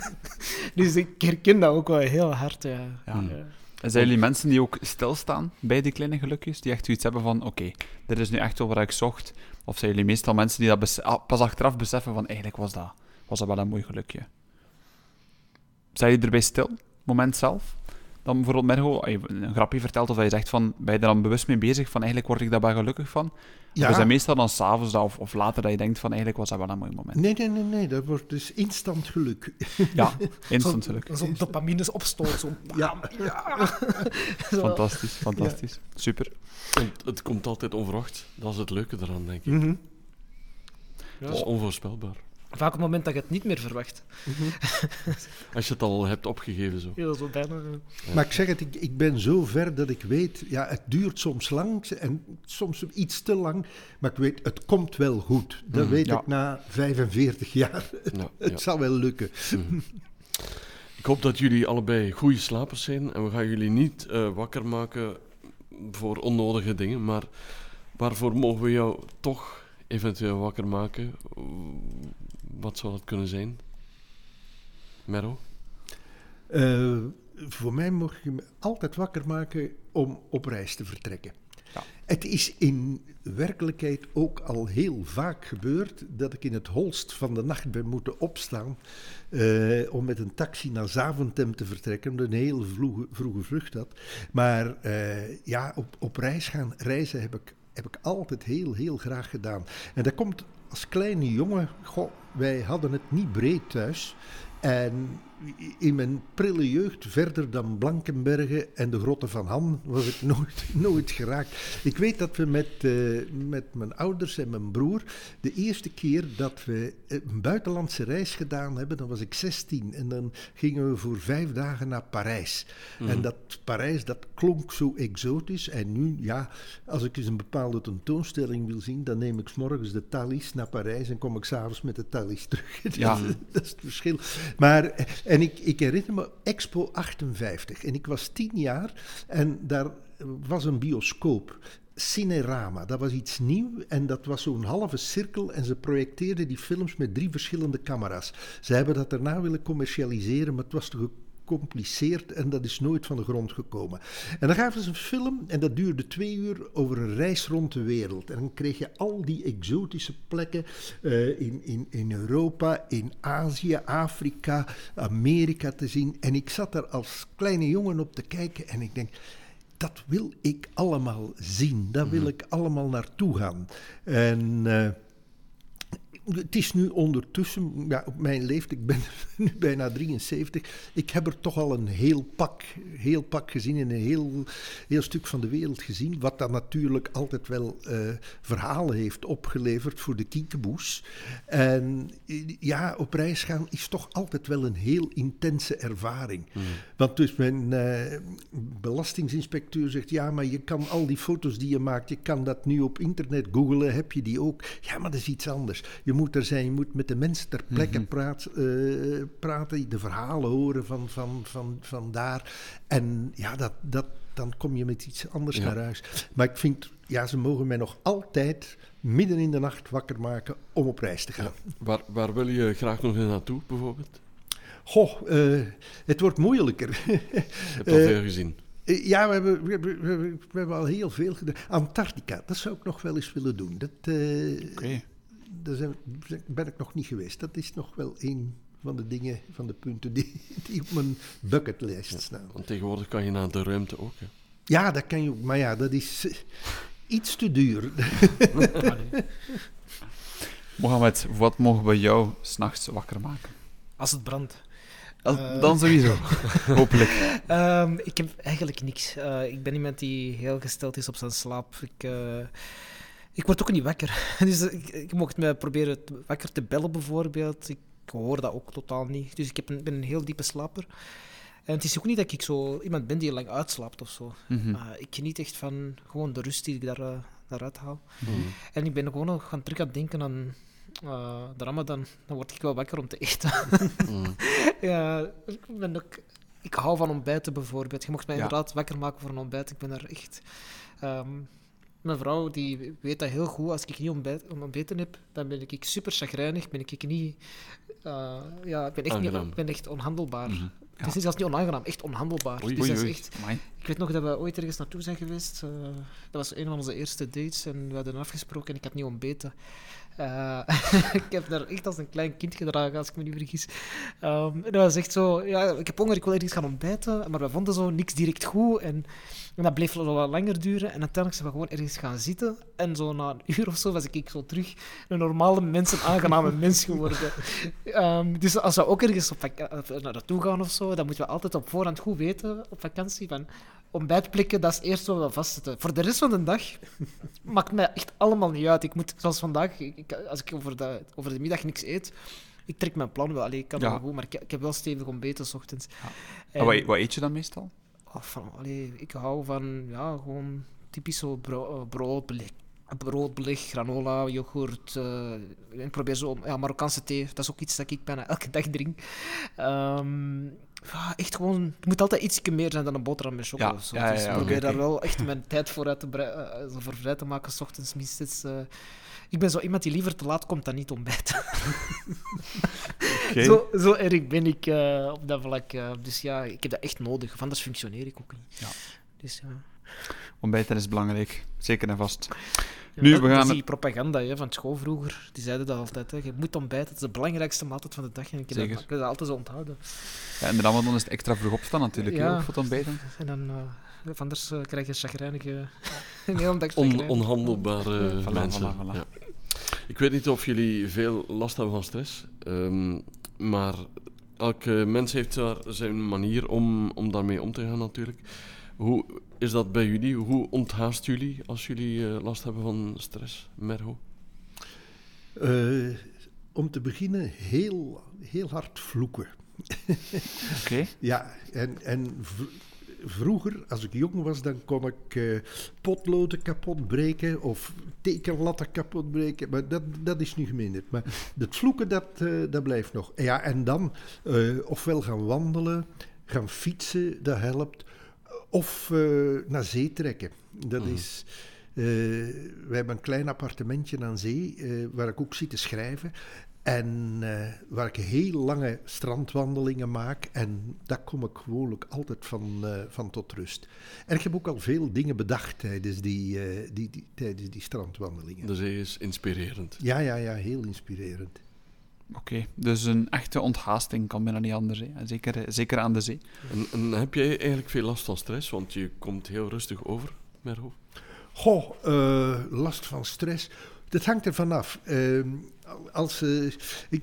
dus ik herken dat ook wel heel hard. Ja. Ja. Ja. Zijn jullie mensen die ook stilstaan bij die kleine gelukjes? Die echt zoiets hebben van, oké, dit is nu echt wel wat ik zocht? Of zijn jullie meestal mensen die dat ah, pas achteraf beseffen van, eigenlijk was dat, was dat wel een mooi gelukje? Zijn jullie erbij stil, moment zelf? Dan bijvoorbeeld Mergo je een grapje vertelt of dat je zegt van, ben je er dan bewust mee bezig van, eigenlijk word ik daar wel gelukkig van? Ja. Of is dat meestal dan s'avonds of, of later dat je denkt van, eigenlijk was dat wel een mooi moment? Nee, nee, nee, nee, dat wordt dus instant geluk. Ja, instant geluk. Zo'n dopamines opstoot, zo'n Ja. Zo. Fantastisch, fantastisch. Super. En het komt altijd onverwacht. Dat is het leuke eraan, denk ik. Mhm. Ja, dat is onvoorspelbaar. Vaak op het moment dat je het niet meer verwacht. Als je het al hebt opgegeven zo. Ja, zo bijna. Maar ik zeg het, ik, ik ben zo ver dat ik weet, ja, het duurt soms lang en soms iets te lang, maar ik weet, het komt wel goed. Dat Mhm, weet ja. ik na 45 jaar. Ja, Het ja. zal wel lukken. Ik hoop dat jullie allebei goede slapers zijn en we gaan jullie niet eh, wakker maken voor onnodige dingen, maar waarvoor mogen we jou toch eventueel wakker maken? Wat zou dat kunnen zijn? Merro? Eh, voor mij mag je me altijd wakker maken om op reis te vertrekken. Ja. Het is in werkelijkheid ook al heel vaak gebeurd dat ik in het holst van de nacht ben moeten opstaan eh, om met een taxi naar Zaventem te vertrekken, omdat ik een heel vroege, vroege vlucht had. Maar eh, ja, op, op reis gaan reizen heb ik, heb ik altijd heel, heel graag gedaan. En dat komt als kleine jongen, goh, wij hadden het niet breed thuis. En in mijn prille jeugd, verder dan Blankenbergen en de grotten van Han, was ik nooit, nooit geraakt. Ik weet dat we met, eh, met mijn ouders en mijn broer de eerste keer dat we een buitenlandse reis gedaan hebben, dan was ik 16 en dan gingen we voor vijf dagen naar Parijs. En dat Parijs, dat klonk zo exotisch. En nu, ja, als ik eens een bepaalde tentoonstelling wil zien, dan neem ik 's morgens de Thalys naar Parijs en kom ik s'avonds met de Thalys terug. Ja. dat is het verschil. Maar, en ik, ik herinner me Expo 58 en ik was tien jaar en daar was een bioscoop. Cinerama, dat was iets nieuw en dat was zo'n halve cirkel en ze projecteerden die films met drie verschillende camera's. Ze hebben dat daarna willen commercialiseren, maar het was toch een gecompliceerd en dat is nooit van de grond gekomen. En dan gaven ze een film en dat duurde twee uur over een reis rond de wereld. En dan kreeg je al die exotische plekken uh, in, in, in Europa, in Azië, Afrika, Amerika te zien. En ik zat daar als kleine jongen op te kijken en ik denk dat wil ik allemaal zien. Daar wil ik allemaal naartoe gaan. En uh, het is nu ondertussen, ja, op mijn leeftijd, ik ben nu bijna 73, ik heb er toch al een heel pak, heel pak gezien en een heel, heel stuk van de wereld gezien. Wat dan natuurlijk altijd wel uh, verhalen heeft opgeleverd voor de kiekeboes. En ja, op reis gaan is toch altijd wel een heel intense ervaring. Mm. Want dus mijn uh, belastingsinspecteur zegt, ja, maar je kan al die foto's die je maakt, je kan dat nu op internet googlen, heb je die ook? Ja, maar dat is iets anders. Je moet er zijn, je moet met de mensen ter plekke mm praat, uh, praten, de verhalen horen van, van, van, van daar. En ja, dat, dat, dan kom je met iets anders naar huis. Maar ik vind, ja, ze mogen mij nog altijd midden in de nacht wakker maken om op reis te gaan. Waar, waar wil je graag nog naartoe, bijvoorbeeld? Goh, uh, het wordt moeilijker. je hebt al veel gezien. Ja, we hebben, we, hebben, we, hebben, al heel veel gedaan. Antarctica, dat zou ik nog wel eens willen doen. Dat, uh, okay daar ben ik nog niet geweest. Dat is nog wel een van de dingen, van de punten die, die op mijn bucketlist staan. want tegenwoordig kan je naar de ruimte ook. Hè? Ja, dat kan je ook. Maar ja, dat is eh, iets te duur. Mohamed, wat mogen we jou s'nachts wakker maken? Als het brandt. Uh, dan sowieso, hopelijk. Um, ik heb eigenlijk niks. Uh, ik ben iemand die heel gesteld is op zijn slaap. Ik, uh, ik word ook niet wakker. Dus ik, ik mocht me proberen wakker te bellen bijvoorbeeld. Ik hoor dat ook totaal niet. Dus ik heb een, ben een heel diepe slaper. En het is ook niet dat ik zo iemand ben die lang uitslaapt of zo. Mm ik geniet echt van gewoon de rust die ik daar, uh, daaruit haal. Mhm. En ik ben gewoon nog gaan terug aan het denken aan uh, de Ramadan. Dan word ik wel wakker om te eten. Mhm. ja, ik, ben ook, ik hou van ontbijten bijvoorbeeld. Je mocht mij inderdaad wakker maken voor een ontbijt. Ik ben daar echt. Um, mijn vrouw die weet dat heel goed. Als ik niet ontbijt, ontbeten heb, dan ben ik super chagrijnig. Ben ik niet... Uh, ja, ben echt, niet, ben echt onhandelbaar. Mm -hmm. Ja. Het is zelfs niet onaangenaam, echt onhandelbaar. Oei, dus oei, oei. Echt, ik weet nog dat we ooit ergens naartoe zijn geweest. Uh, dat was een van onze eerste dates en we hadden afgesproken en ik had niet ontbeten. Uh, ik heb daar echt als een klein kind gedragen, als ik me niet vergis. Um, en dat was echt zo, ja, ik heb honger, ik wil ergens gaan ontbijten, maar we vonden zo niks direct goed. En, en dat bleef wel wat langer duren. En uiteindelijk zijn we gewoon ergens gaan zitten. En zo na een uur of zo was ik zo terug een normale mens, een aangename mens geworden. Um, dus als we ook ergens op naar naartoe gaan of zo, dan moeten we altijd op voorhand goed weten op vakantie van ontbijtplikken, dat is eerst wat we vastzetten. Voor de rest van de dag maakt mij echt allemaal niet uit. Ik moet, zoals vandaag, ik, als ik over de, over de middag niks eet, ik trek mijn plan wel. Allee, ik kan ja. wel goed, maar ik, ik, heb wel stevig ontbeten s ochtends. Ja. En, wat, wat, eet je dan meestal? Oh, van, allee, ik hou van, ja, gewoon typisch zo bro, brood, broodbeleg, granola, yoghurt. Uh, ik probeer zo... Ja, Marokkaanse thee, dat is ook iets dat ik bijna elke dag drink. Um, ja, echt gewoon... Het moet altijd iets meer zijn dan een boterham met chocolade. Ja, of zo. Ja, dus ik probeer okay, daar wel echt mijn tijd voor, uit te uh, voor vrij te maken, s ochtends minstens. Uh, ik ben zo iemand die liever te laat komt dan niet ontbijten. okay. zo, zo erg ben ik uh, op dat vlak. dus ja, ik heb dat echt nodig. Of anders functioneer ik ook niet. Ja. Dus ja... Ontbijten is belangrijk, zeker en vast. Nu, dat, we gaan... Dat die propaganda hè, van school vroeger, die zeiden dat altijd. Hè. Je moet ontbijten, het is de belangrijkste maaltijd van de dag. En ik heb dat, dat, altijd zo onthouden. Ja, en de Ramadan is het extra vroeg opstaan natuurlijk, ja, voor het ontbijten. En dan, uh, anders uh, krijg je chagrijnige... een On, onhandelbare ja. mensen. Voilà, voilà, voilà. Ik weet niet of jullie veel last hebben van stress, um, maar elke mens heeft daar zijn manier om, om daarmee om te gaan natuurlijk. Hoe is dat bij jullie? Hoe onthaast jullie als jullie uh, last hebben van stress, Merho? Uh, om te beginnen heel, heel hard vloeken. Oké. Ja, en, en vroeger, als ik jong was, dan kon ik uh, potloden kapot breken of tekenlatten kapot breken. Maar dat, dat is nu geminderd. Maar het vloeken, dat, uh, dat blijft nog. Ja, en dan uh, ofwel gaan wandelen, gaan fietsen, dat helpt. Of uh, naar zee trekken. Dat mm. is. Uh, we hebben een klein appartementje aan zee, uh, waar ik ook zit te schrijven. En eh, waar ik heel lange strandwandelingen maak. En daar kom ik gewoonlijk altijd van, eh, van tot rust. En ik heb ook al veel dingen bedacht tijdens die, eh, die, die, tijdens die strandwandelingen. De zee is inspirerend. Ja, ja, ja, heel inspirerend. Oké, dus een echte onthaasting kan bijna niet anders. Hè. Zeker, eh, zeker aan de zee. En, en heb jij eigenlijk veel last van stress? Want je komt heel rustig over, Merho. Goh, eh, last van stress. Dat hangt er vanaf. Ehm als, eh, ik,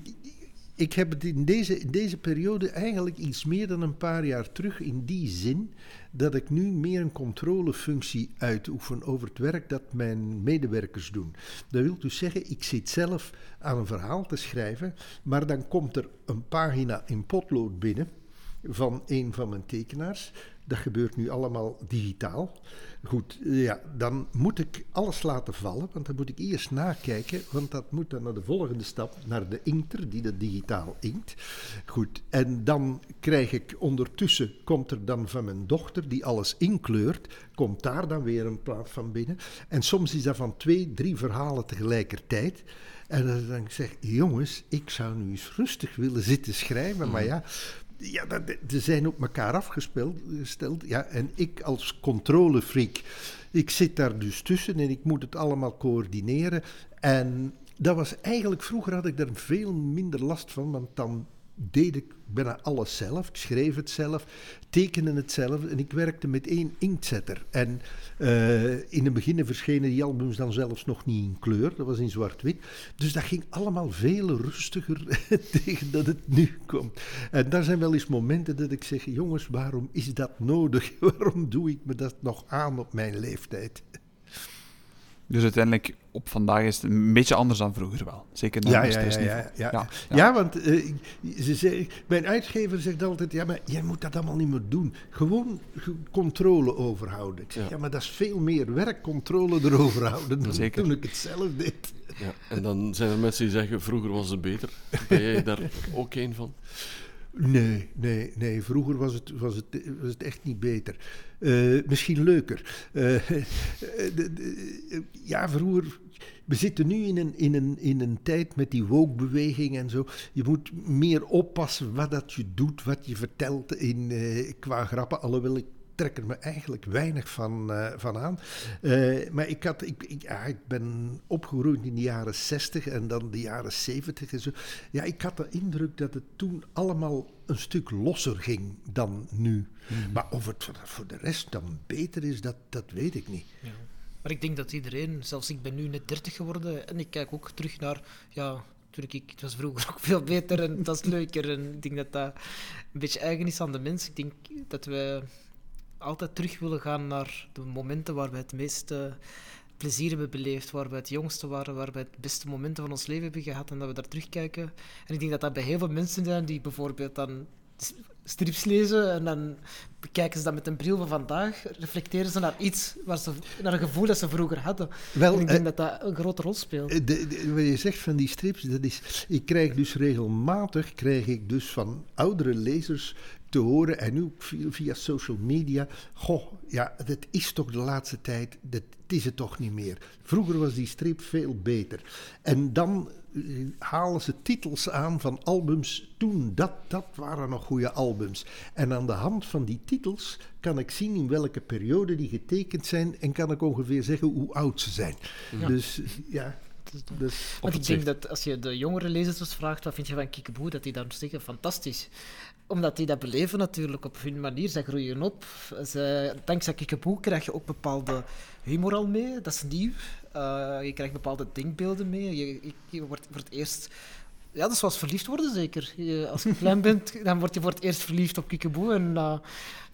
ik heb het in deze, in deze periode eigenlijk iets meer dan een paar jaar terug in die zin dat ik nu meer een controlefunctie uitoefen over het werk dat mijn medewerkers doen. Dat wil dus zeggen, ik zit zelf aan een verhaal te schrijven, maar dan komt er een pagina in potlood binnen van een van mijn tekenaars. Dat gebeurt nu allemaal digitaal. Goed, ja, dan moet ik alles laten vallen, want dan moet ik eerst nakijken, want dat moet dan naar de volgende stap, naar de inkter die dat digitaal inkt. Goed, en dan krijg ik ondertussen, komt er dan van mijn dochter, die alles inkleurt, komt daar dan weer een plaat van binnen. En soms is dat van twee, drie verhalen tegelijkertijd. En dan denk ik zeg, jongens, ik zou nu eens rustig willen zitten schrijven, maar ja, ja, ze zijn op elkaar afgesteld. Ja, en ik als controlefreak, ik zit daar dus tussen en ik moet het allemaal coördineren. En dat was eigenlijk, vroeger had ik daar veel minder last van, want dan deed ik bijna alles zelf. Ik schreef het zelf, tekende het zelf en ik werkte met één inktzetter. En uh, in het begin verschenen die albums dan zelfs nog niet in kleur, dat was in zwart-wit. Dus dat ging allemaal veel rustiger tegen dat het nu komt. En daar zijn wel eens momenten dat ik zeg, jongens, waarom is dat nodig? waarom doe ik me dat nog aan op mijn leeftijd? Dus uiteindelijk, op vandaag is het een beetje anders dan vroeger wel. Zeker naar ja, het ja, ja, ja, ja. Ja, Ja, ja. want uh, ze zei, mijn uitgever zegt altijd, ja, maar jij moet dat allemaal niet meer doen. Gewoon ge- controle overhouden. Ik zeg, ja. Ja. maar dat is veel meer werk, controle erover houden, dan Zeker. toen ik het zelf deed. Ja. En dan zijn er mensen die zeggen, vroeger was het beter. Ben jij daar ook een van? Nee, nee, nee. Vroeger was het, was het, was het echt niet beter. Eh, misschien leuker. Eh, de- de- ja, vroeger. We zitten nu in een, in, een, in een tijd met die woke-beweging en zo. Je moet meer oppassen wat dat je doet, wat je vertelt in, eh, qua grappen. Alhoewel trek er me eigenlijk weinig van, eh, van aan. Eh, maar ik, had, ik, ik, ja, ik ben opgegroeid in de jaren 60 en dan de jaren 70 en zo. Ja, ik had de indruk dat het toen allemaal een stuk losser ging dan nu. Maar of het voor, de rest dan beter is, dat, dat weet ik niet. Ja. Maar ik denk dat iedereen, zelfs ik ben nu net 30 geworden en ik kijk ook terug naar, ja, natuurlijk, ik, het was vroeger ook veel beter en het was leuker. En ik denk dat dat een beetje eigen is aan de mens. Ik denk dat we altijd terug willen gaan naar de momenten waar we het meeste plezier hebben beleefd, waar we het jongste waren, waar we het beste momenten van ons leven hebben gehad en dat we daar terugkijken. En ik denk dat dat bij heel veel mensen zijn die bijvoorbeeld dan strips lezen en dan bekijken ze dat met een bril van vandaag, reflecteren ze naar iets, waar ze, naar een gevoel dat ze vroeger hadden. Wel, en ik eh, denk dat dat een grote rol speelt. Eh, De, de- wat je zegt van die strips, dat is, ik krijg dus regelmatig, krijg ik dus van oudere lezers te horen, en nu ook via, social media, goh, ja, dat is toch de laatste tijd, dat is het toch niet meer. Vroeger was die strip veel beter. En dan eh, halen ze titels aan van albums toen, dat, dat waren nog goede albums. En aan de hand van die titels kan ik zien in welke periode die getekend zijn en kan ik ongeveer zeggen hoe oud ze zijn. Ja. Dus ja, Dus Want ik denk dat als je de jongere lezers vraagt, wat vind je van Kiekeboe, dat die dan zeggen, fantastisch. Omdat die dat beleven natuurlijk op hun manier. Zij groeien op. Ze, dankzij Kiekeboe krijg je ook bepaalde humor al mee, dat is nieuw. Eh, je krijgt bepaalde denkbeelden mee. Je, wordt voor het eerst... Ja, dat is zoals verliefd worden zeker. Als je klein bent, dan word je voor het eerst verliefd op Kiekeboe. En na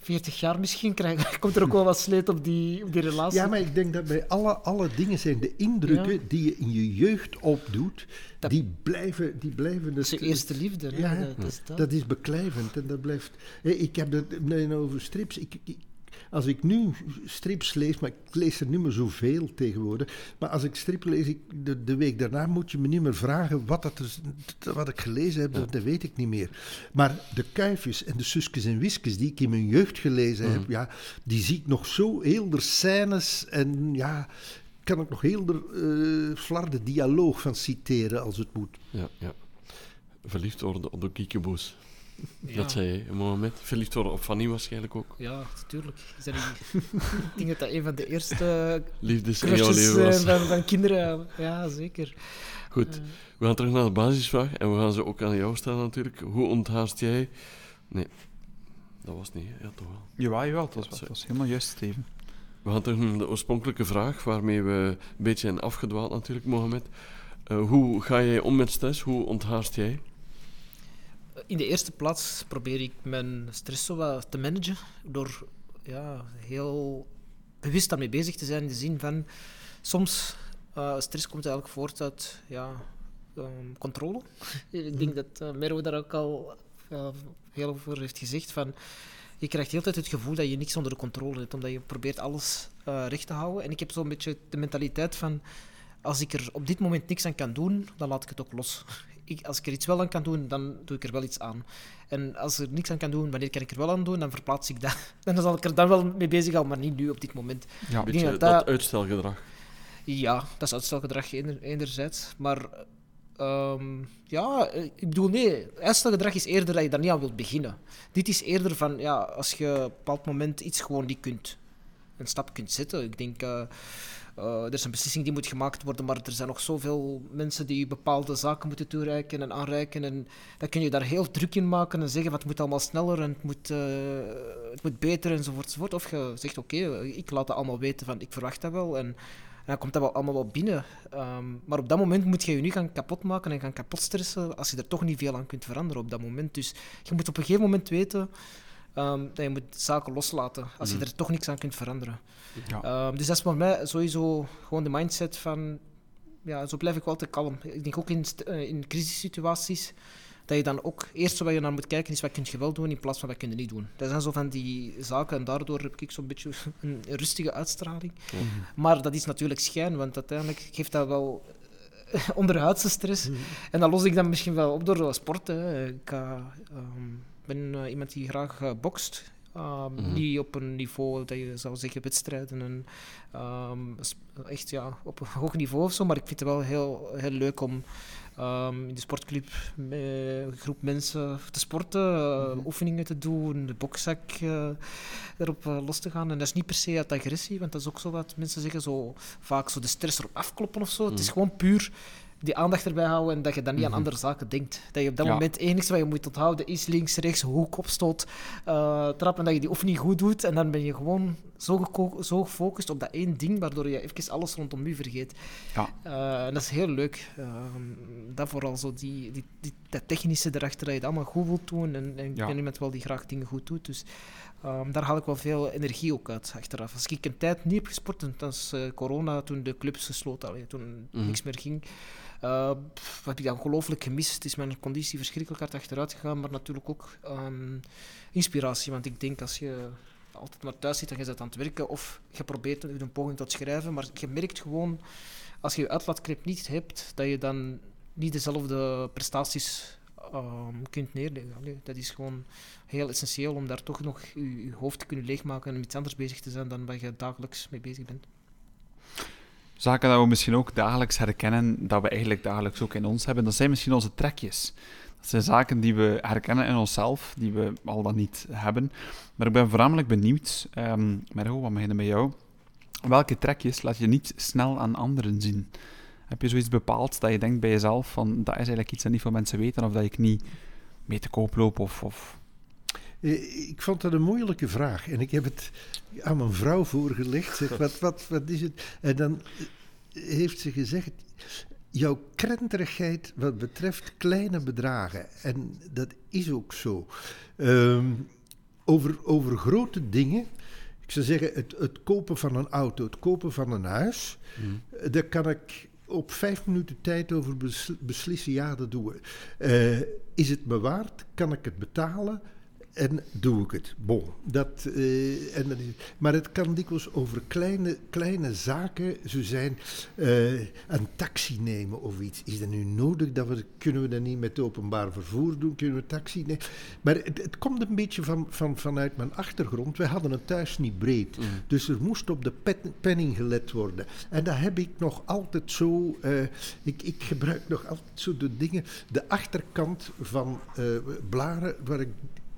40 jaar misschien krijg, komt er ook wel wat sleet op die, op die relatie. ja, maar ik denk dat bij alle, alle dingen zijn de indrukken Ja. die je in je jeugd opdoet, Dat- die blijven, die blijven het- eerste liefde. Ja, dat, is dat. Dat is beklijvend en dat blijft. Ik heb het nee, over strips. Ik, ik- als ik nu strips lees, maar ik lees er niet meer zoveel tegenwoordig. Maar als ik strip lees, ik, de, de week daarna moet je me niet meer vragen wat, dat is, wat ik gelezen heb. Dat, dat weet ik niet meer. Maar de kuifjes en de suskes en wiskes die ik in mijn jeugd gelezen heb, ja, die zie ik nog zo heel de scènes en ja. Kan ik nog heel de uh, flarde dialoog van citeren als het moet. Ja, ja. verliefd worden op de kiekeboes. Ja. Dat zei je, Mohamed. Verliefd worden op Fanny waarschijnlijk ook. Ja, niet- ik denk dat dat een van de eerste Liefdes in jouw crushes leven eh, was. van, van kinderen. Ja, zeker. Goed, Eh, we gaan terug naar de basisvraag en we gaan ze ook aan jou stellen natuurlijk. Hoe onthaast jij... Nee, dat was niet, ja toch wel. Jawel, jawel, dat was, dat was helemaal juist, Steven. We gaan terug naar de oorspronkelijke vraag, waarmee we een beetje zijn afgedwaald natuurlijk, Mohamed. Eh, hoe ga jij om met stress? Hoe onthaast jij? In de eerste plaats probeer ik mijn stress zo wat te managen door ja, heel bewust daarmee bezig te zijn in de zin van soms eh, stress komt eigenlijk voort uit ja, ehm, controle. ik denk dat uh, Mero daar ook al eh, heel over heeft gezegd van je krijgt de hele tijd het gevoel dat je niks onder de controle hebt, omdat je probeert alles eh, recht te houden. En ik heb zo'n beetje de mentaliteit van als ik er op dit moment niks aan kan doen, dan laat ik het ook los. Ik, als ik er iets wel aan kan doen, dan doe ik er wel iets aan. En als er niks aan kan doen, wanneer kan ik er wel aan doen, dan verplaats ik dat. Dan zal ik er dan wel mee bezig houden, maar niet nu op dit moment. Ja, Een beetje dat dat, dat- uitstelgedrag. Ja, dat is uitstelgedrag ener- enerzijds. Maar ehm, ja, ik bedoel, nee, uitstelgedrag is eerder dat je daar niet aan wilt beginnen. Dit is eerder van, ja, als je op een bepaald moment iets gewoon niet kunt, een stap kunt zetten. Ik denk, eh, eh, er is een beslissing die moet gemaakt worden, maar er zijn nog zoveel mensen die bepaalde zaken moeten toereiken en aanreiken. En dan kun je daar heel druk in maken en zeggen, van, het moet allemaal sneller en het moet, eh, het moet beter enzovoort. Of je zegt, oké, ik laat dat allemaal weten van, ik verwacht dat wel. En, en dan komt dat wel allemaal wel binnen. Ehm, maar op dat moment moet je je nu gaan kapotmaken en gaan kapot stressen als je er toch niet veel aan kunt veranderen op dat moment. Dus je moet op een gegeven moment weten ehm, dat je moet zaken loslaten als je Mhm. er toch niks aan kunt veranderen. Ja. Ehm, dus dat is voor mij sowieso gewoon de mindset van... Ja, zo blijf ik wel altijd kalm. Ik denk ook in, eh, in crisissituaties dat je dan ook eerst wat je naar moet kijken is wat kun je wel doen in plaats van wat kun je niet doen. Dat zijn zo van die zaken en daardoor heb ik zo'n beetje een rustige uitstraling. Maar dat is natuurlijk schijn, want uiteindelijk geeft dat wel onderhuidse stress. En dat los ik dan misschien wel op door sporten. Ik eh, ehm, ben eh, iemand die graag eh, bokst. Ehm, Mhm. Niet op een niveau dat je zou zeggen wedstrijden en ehm, echt ja, op een hoog niveau of zo. Maar ik vind het wel heel, heel leuk om ehm, in de sportclub met een groep mensen te sporten, eh, Mhm. oefeningen te doen, de bokzak eh, erop eh, los te gaan. En dat is niet per se uit agressie, want dat is ook zo wat mensen zeggen, zo vaak zo de stress erop afkloppen of zo. Het is Mhm. gewoon puur die aandacht erbij houden en dat je dan niet Mhm. aan andere zaken denkt. Dat je op dat Ja. moment het enige wat je moet onthouden is links, rechts, hoek, opstoot, eh trap en dat je die oefening goed doet. En dan ben je gewoon zo, zo gefocust op dat één ding, waardoor je even alles rondom je vergeet. Ja. Eh, en dat is heel leuk. Ehm, dat vooral zo die, die, die, dat technische erachter, dat je het allemaal goed wilt doen. En, en ik ben iemand wel die graag dingen goed doet. Dus ehm, daar haal ik wel veel energie ook uit achteraf. Als ik een tijd niet heb gesport, en dat is eh, corona, toen de clubs gesloten, allee, toen Mhm. niks meer ging. Eh, pff, heb ik dat ongelooflijk gemist. Is mijn conditie verschrikkelijk hard achteruit gegaan, maar natuurlijk ook ehm, inspiratie. Want ik denk als je altijd maar thuis zit en je zit aan het werken, of je probeert een poging tot schrijven, maar je merkt gewoon, als je je uitlaatklep niet hebt, dat je dan niet dezelfde prestaties ehm, kunt neerleggen. Dat is gewoon heel essentieel om daar toch nog je, hoofd te kunnen leegmaken en iets anders bezig te zijn dan waar je dagelijks mee bezig bent. Zaken dat we misschien ook dagelijks herkennen, dat we eigenlijk dagelijks ook in ons hebben, dat zijn misschien onze trekjes. Dat zijn zaken die we herkennen in onszelf, die we al dan niet hebben. Maar ik ben voornamelijk benieuwd, ehm Mergo, wat beginnen bij jou? Welke trekjes laat je niet snel aan anderen zien? Heb je zoiets bepaald dat je denkt bij jezelf van dat is eigenlijk iets dat niet veel mensen weten of dat ik niet mee te koop loop of... of... Eh, Ik vond dat een moeilijke vraag. En ik heb het aan mijn vrouw voorgelegd. Zeg, wat, wat, wat is het? En dan eh, heeft ze gezegd... Jouw krenterigheid wat betreft kleine bedragen. En dat is ook zo. Ehm, over, over grote dingen... Ik zou zeggen, het, het kopen van een auto, het kopen van een huis... eh, Daar kan ik op vijf minuten tijd over besl- beslissen, ja, dat doen we. Is het me waard? Kan ik het betalen? En doe ik het. Bon, dat, eh, en maar het kan dikwijls over kleine, kleine zaken zo zijn. eh, een taxi nemen of iets. Is dat nu nodig? Dat we, kunnen we dat niet met openbaar vervoer doen? Kunnen we taxi nemen? Maar het, het komt een beetje van, van, vanuit mijn achtergrond. Wij hadden het thuis niet breed. Mm. Dus er moest op de penning gelet worden. En dat heb ik nog altijd zo. eh, ik, ik gebruik nog altijd zo de dingen. De achterkant van blaren waar ik,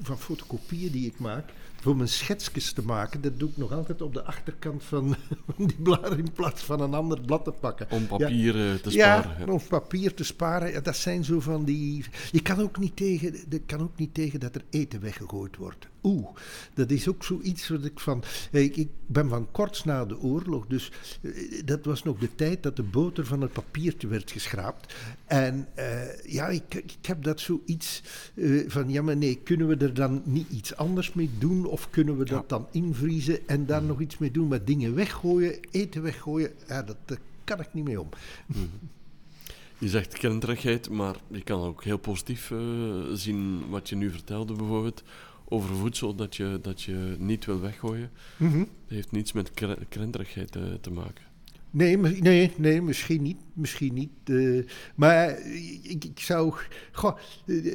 van fotocopieën die ik maak. Voor mijn schetsjes te maken, dat doe ik nog altijd op de achterkant van, van die blaren in plaats van een ander blad te pakken. Om papier eh, te Ja, sparen. of papier te sparen. Ja, dat zijn zo van die. Je kan ook niet tegen, je kan ook niet tegen dat er eten weggegooid wordt. Oeh, dat is ook zoiets wat ik van. Ik, ik ben van kort na de oorlog, dus eh, dat was nog de tijd dat de boter van het papiertje werd geschraapt. En eh, ja, ik, ik heb dat zoiets eh, van. Ja, maar nee, kunnen we er dan niet iets anders mee doen? Of kunnen we dat dan invriezen en daar nog iets mee doen? Maar dingen weggooien, eten weggooien, ja, dat, daar kan ik niet mee om. Je zegt krenterigheid, maar je kan ook heel positief zien wat je nu vertelde bijvoorbeeld over voedsel dat je, dat je niet wil weggooien. Mhm. Dat heeft niets met kre- krenterigheid eh, te maken. Nee, nee, nee, misschien niet. Misschien niet. eh, maar ik, ik zou. Goh, eh,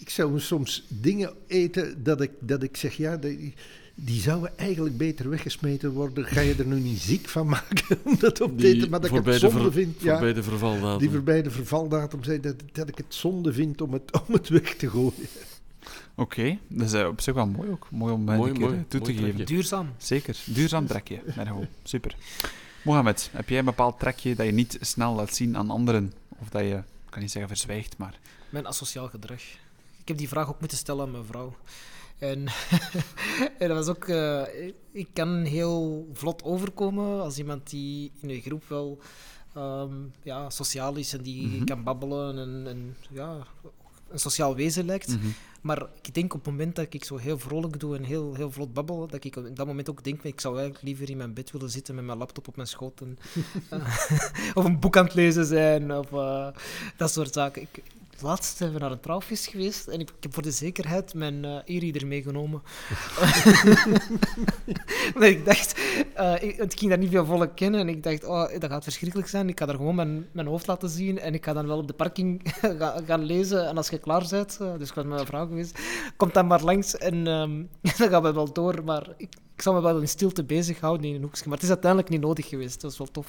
ik zou soms dingen eten dat ik, dat ik zeg, ja, die, die zouden eigenlijk beter weggesmeten worden. Ga je er nu niet ziek van maken om dat op te eten? Maar dat ik het de zonde ver- vind. Ja, Voorbij de vervaldatum. die voorbij de vervaldatum zijn, dat, dat ik het zonde vind om het, om het weg te gooien. Oké, dat is eh, op zich wel mooi ook. Mooi om eh, Mooi, een keer mooi, toe mooi te geven. Duurzaam. Zeker, duurzaam trekje. Mergo. Super. Mohamed, heb jij een bepaald trekje dat je niet snel laat zien aan anderen? Of dat je, ik kan niet zeggen verzwijgt, maar... Mijn asociaal gedrag. Ik heb die vraag ook moeten stellen aan mijn vrouw. En, en dat was ook... eh, ik kan heel vlot overkomen als iemand die in een groep wel ehm, ja, sociaal is en die Mhm. kan babbelen en, en ja, een sociaal wezen lijkt. Mhm. Maar ik denk op het moment dat ik zo heel vrolijk doe en heel, heel vlot babbel, dat ik op dat moment ook denk, ik zou eigenlijk liever in mijn bed willen zitten met mijn laptop op mijn schoot en, eh, of een boek aan het lezen zijn, of eh, dat soort zaken. Ik, laatst zijn we naar een trouwfeest geweest en ik, heb voor de zekerheid mijn eh e-reader meegenomen. Want ik dacht, eh, ik, ging daar niet veel volk kennen en ik dacht, oh, dat gaat verschrikkelijk zijn. Ik ga daar gewoon mijn, mijn hoofd laten zien en ik ga dan wel op de parking ga- gaan lezen. En als je klaar bent, eh, dus ik was met mijn vrouw geweest, komt dan maar langs en ehm, dan gaan we wel door. Maar ik, zal me wel in stilte bezighouden in een hoekje. Maar het is uiteindelijk niet nodig geweest, dat is wel tof.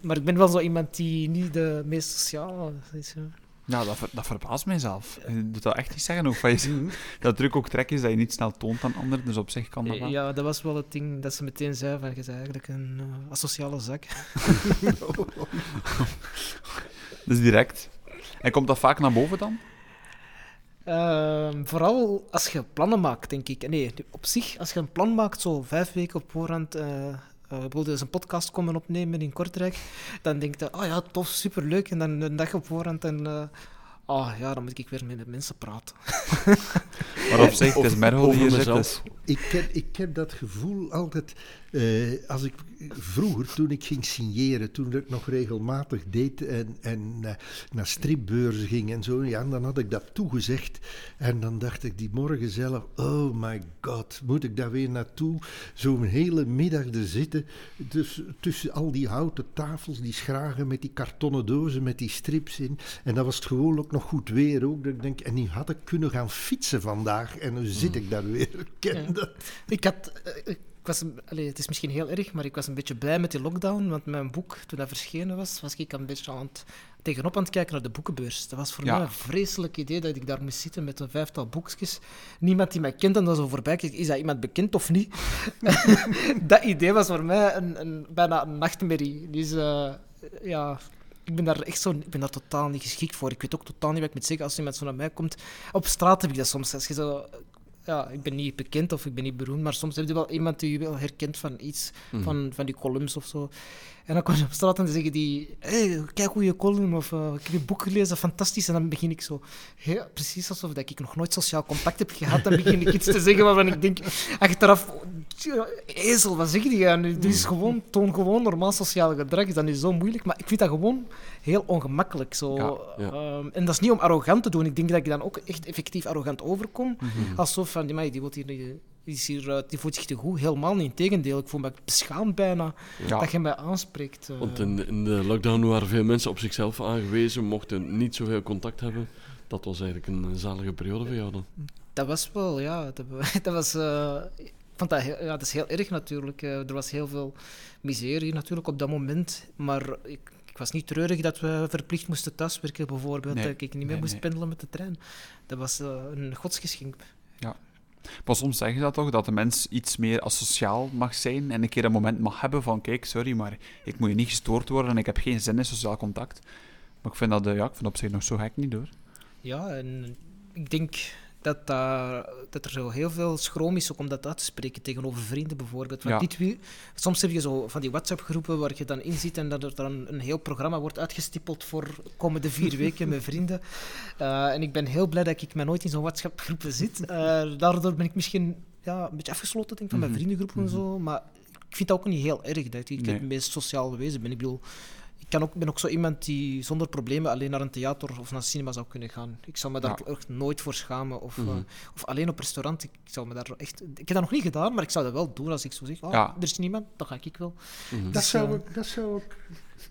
Maar ik ben wel zo iemand die niet de meest sociale is. Ja, dat, ver- dat verbaast mij zelf. Je doet dat echt niet zeggen ook van je. Dat druk ook trek is dat je niet snel toont aan anderen, dus op zich kan dat wel. Ja, dat was wel het ding dat ze meteen zei van, je bent eigenlijk een eh, asociale zak. Dus direct. En komt dat vaak naar boven dan? Ehm, vooral als je plannen maakt, denk ik. Nee, op zich, als je een plan maakt, zo vijf weken op voorhand, eh eh, wilde eens een podcast komen opnemen in Kortrijk, dan denk je, oh ja, tof, superleuk. En dan een dag op voorhand en... eh oh ja, dan moet ik weer met de mensen praten. Maar op zich, het is die hier zit, dus... Ik heb, ik heb dat gevoel altijd, eh, als ik vroeger, toen ik ging signeren, toen ik nog regelmatig deed en, en eh, naar stripbeurzen ging en zo, ja, dan had ik dat toegezegd. En dan dacht ik die morgen zelf, oh my god, moet ik daar weer naartoe? Zo'n hele middag er zitten, dus, tussen al die houten tafels, die schragen met die kartonnen dozen met die strips in. En dan was het gewoon ook nog goed weer ook. Dat ik denk, en nu had ik kunnen gaan fietsen vandaag en nu zit ik daar weer. Ik ken Ja. dat. Ik had... eh, ik was, een- allee, het is misschien heel erg, maar ik was een beetje blij met die lockdown, want mijn boek, toen dat verschenen was, was ik een beetje aan het, tegenop aan het kijken naar de boekenbeurs. Dat was voor Ja. mij een vreselijk idee dat ik daar moest zitten met een vijftal boekjes. Niemand die mij kent en dan zo voorbij kijkt, is dat iemand bekend of niet? dat idee was voor mij een, een, bijna een nachtmerrie. Dus eh, ja... Ik ben daar echt zo, ik ben daar totaal niet geschikt voor. Ik weet ook totaal niet wat ik moet zeggen als iemand zo naar mij komt. Op straat heb ik dat soms. Als je zo ja, ik ben niet bekend of ik ben niet beroemd, maar soms heb je wel iemand die je wel herkent van iets, Mhm. van, van die columns of zo. En dan kom je op straat en dan zeggen die, hey, kijk hoe je column, of eh, ik heb je boek gelezen, fantastisch. En dan begin ik zo, precies alsof dat ik nog nooit sociaal contact heb gehad, dan begin ik iets te zeggen waarvan ik denk, achteraf, ezel, wat zeg je? Dit is gewoon, toon gewoon normaal sociaal gedrag, is dat nu zo moeilijk? Maar ik vind dat gewoon heel ongemakkelijk. Zo. Ja, ja. Ehm, en dat is niet om arrogant te doen, ik denk dat ik dan ook echt effectief arrogant overkom. Mhm. Als zo van, die, die, wordt hier, is hier, eh, die voelt zich te goed. Helemaal niet. Integendeel, ik voel me beschaamd bijna Ja. dat je mij aanspreekt. eh. Want in, in de lockdown waren veel mensen op zichzelf aangewezen, mochten niet zoveel contact hebben. Dat was eigenlijk een zalige periode voor jou dan. Dat was wel, ja. Dat, dat was, eh, ik vond dat, heel, ja, dat is heel erg natuurlijk. Er was heel veel miserie natuurlijk op dat moment. Maar ik, ik was niet treurig dat we verplicht moesten thuiswerken, bijvoorbeeld. Nee, Dat ik niet meer nee, moest nee. pendelen met de trein. Dat was een godsgeschenk. Maar soms zeg je dat toch, dat de mens iets meer asociaal mag zijn en een keer een moment mag hebben van kijk, sorry, maar ik moet je niet gestoord worden en ik heb geen zin in sociaal contact. Maar ik vind dat, eh, ja, ik vind op zich nog zo gek niet hoor. Ja, en ik denk dat, daar- dat er zo heel veel schroom is ook om dat uit te spreken tegenover vrienden bijvoorbeeld. Want Ja. dit, wie- soms heb je zo van die WhatsApp-groepen waar je dan in zit en dat er dan een heel programma wordt uitgestippeld voor komende vier weken met vrienden. Eh, en ik ben heel blij dat ik mij nooit in zo'n WhatsApp-groepen zit. Eh, daardoor ben ik misschien ja, een beetje afgesloten denk, ik, van mijn Mhm. vriendengroepen en zo. Maar ik vind dat ook niet heel erg dat ik Nee. het meest sociaal wezen ben. Ik bedoel, kan ook, ben ook zo iemand die zonder problemen alleen naar een theater of naar een cinema zou kunnen gaan. Ik zou me daar Ja. echt nooit voor schamen. Of, eh, Mhm. of alleen op restaurant. Ik zou me daar echt... Ik heb dat nog niet gedaan, maar ik zou dat wel doen als ik zo zeg. Oh, Ja. Er is niemand, dan ga ik wel. Mhm. Dat Dus, zou eh, ik, dat zou ik,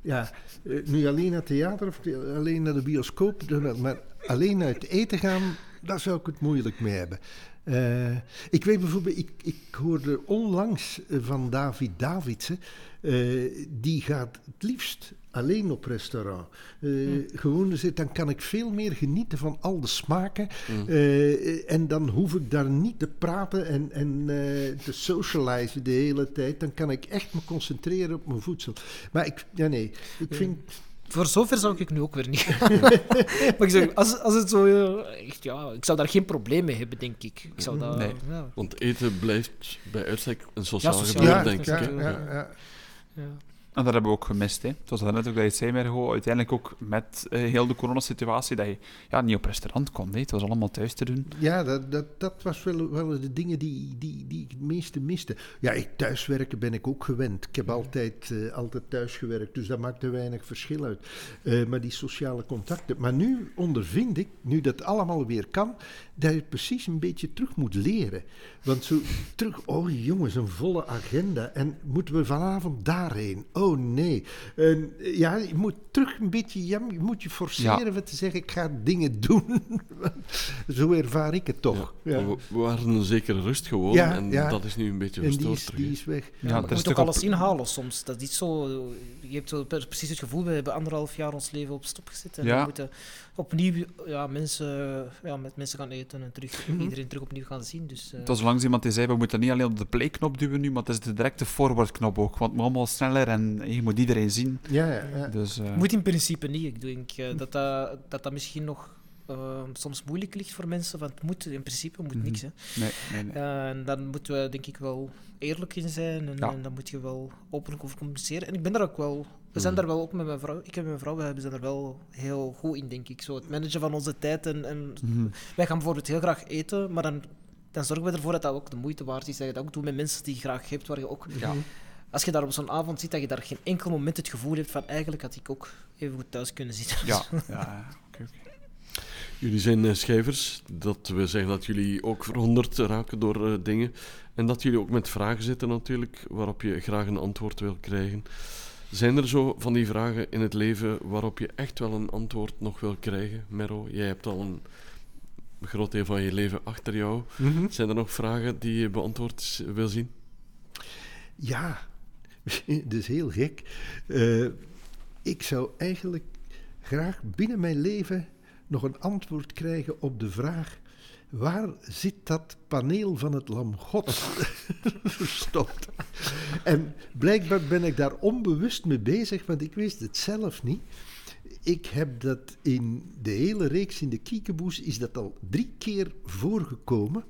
ja, eh, nu alleen naar het theater of alleen naar de bioscoop, maar alleen uit eten gaan, daar zou ik het moeilijk mee hebben. Eh, ik weet bijvoorbeeld, ik, ik hoorde onlangs eh, van David Davidsen, eh, die gaat het liefst alleen op restaurant. Eh, Gewoon, dus dan kan ik veel meer genieten van al de smaken. Mhm. Eh, en dan hoef ik daar niet te praten en, en eh, te socializen de hele tijd. Dan kan ik echt me concentreren op mijn voedsel. Maar ik, ja nee, ik vind... Voor zover zou ik nu ook weer niet gaan. maar ik zeg, als, als het zo... echt, ja, ik zou daar geen probleem mee hebben, denk ik. Ik zou dat... Nee. Ja, Want eten blijft bij uitstek een sociaal sociaal, gebeuren, ja, denk ja, ik. ja, ja. ja. En dat hebben we ook gemist. Hè. Het was net ook dat je het zei, Mergo, uiteindelijk ook met eh, heel de coronasituatie, dat je ja, niet op restaurant kon. Hè. Het was allemaal thuis te doen. Ja, dat, dat, dat was wel, wel de dingen die, die, die ik het meeste miste. Ja, ik, thuiswerken ben ik ook gewend. Ik heb altijd, eh, altijd thuis gewerkt, dus dat maakte weinig verschil uit. Eh, maar die sociale contacten. Maar nu ondervind ik, nu dat allemaal weer kan, dat je precies een beetje terug moet leren. Want zo terug, oh jongens, een volle agenda. En moeten we vanavond daarheen? Oh nee. En, ja, je moet terug een beetje, ja, je moet je forceren wat te zeggen, ik ga dingen doen. zo ervaar ik het toch. Ja. Ja. We, we waren een zekere rust gewoon Ja, en ja. dat is nu een beetje En die verstoord is, terug. die is weg. Ja, Ja, je moet toch ook alles inhalen soms. Dat is niet zo... Je hebt zo precies het gevoel, we hebben anderhalf jaar ons leven op stop gezet. En Ja. we moeten opnieuw ja, mensen, ja, met mensen gaan eten en terug, Mhm. iedereen terug opnieuw gaan zien. Dus, eh, Het was langs iemand die zei, we moeten niet alleen op de play-knop duwen nu, maar het is de directe forward-knop ook. Want het moet allemaal sneller en je moet iedereen zien. Ja, ja, ja. Dus, eh, Moet in principe niet. Ik denk eh, dat, dat, dat dat misschien nog eh, soms moeilijk ligt voor mensen. Want het moet, in principe moet Mhm. niks. Hè. nee, nee, nee. Eh, en dan moeten we denk ik wel eerlijk in zijn. En, Ja. en dan moet je wel openlijk over communiceren. En ik ben daar ook wel... We zijn Mhm. daar wel ook met mijn vrouw... Ik en mijn vrouw we zijn er wel heel goed in, denk ik. Zo het managen van onze tijd. En, en Mhm. wij gaan bijvoorbeeld heel graag eten, maar dan... Dan zorgen we ervoor dat dat ook de moeite waard is. Dat je dat ook doet met mensen die je graag hebt. Waar je ook, Ja. als je daar op zo'n avond zit, dat je daar geen enkel moment het gevoel hebt van eigenlijk had ik ook even goed thuis kunnen zitten. Ja, ja. oké, oké. Jullie zijn eh, schrijvers. Dat wil zeggen dat jullie ook verwonderd raken door eh, dingen. En dat jullie ook met vragen zitten natuurlijk, waarop je graag een antwoord wil krijgen. Zijn er zo van die vragen in het leven waarop je echt wel een antwoord nog wil krijgen, Mero? Jij hebt al een groot deel van je leven achter jou. Mhm. Zijn er nog vragen die je beantwoord wil zien? Ja, dat is heel gek. Eh, ik zou eigenlijk graag binnen mijn leven nog een antwoord krijgen op de vraag: waar zit dat paneel van het Lam Gods verstopt? En blijkbaar ben ik daar onbewust mee bezig, want ik wist het zelf niet. ik heb dat in de hele reeks in de Kiekeboes is dat al drie keer voorgekomen.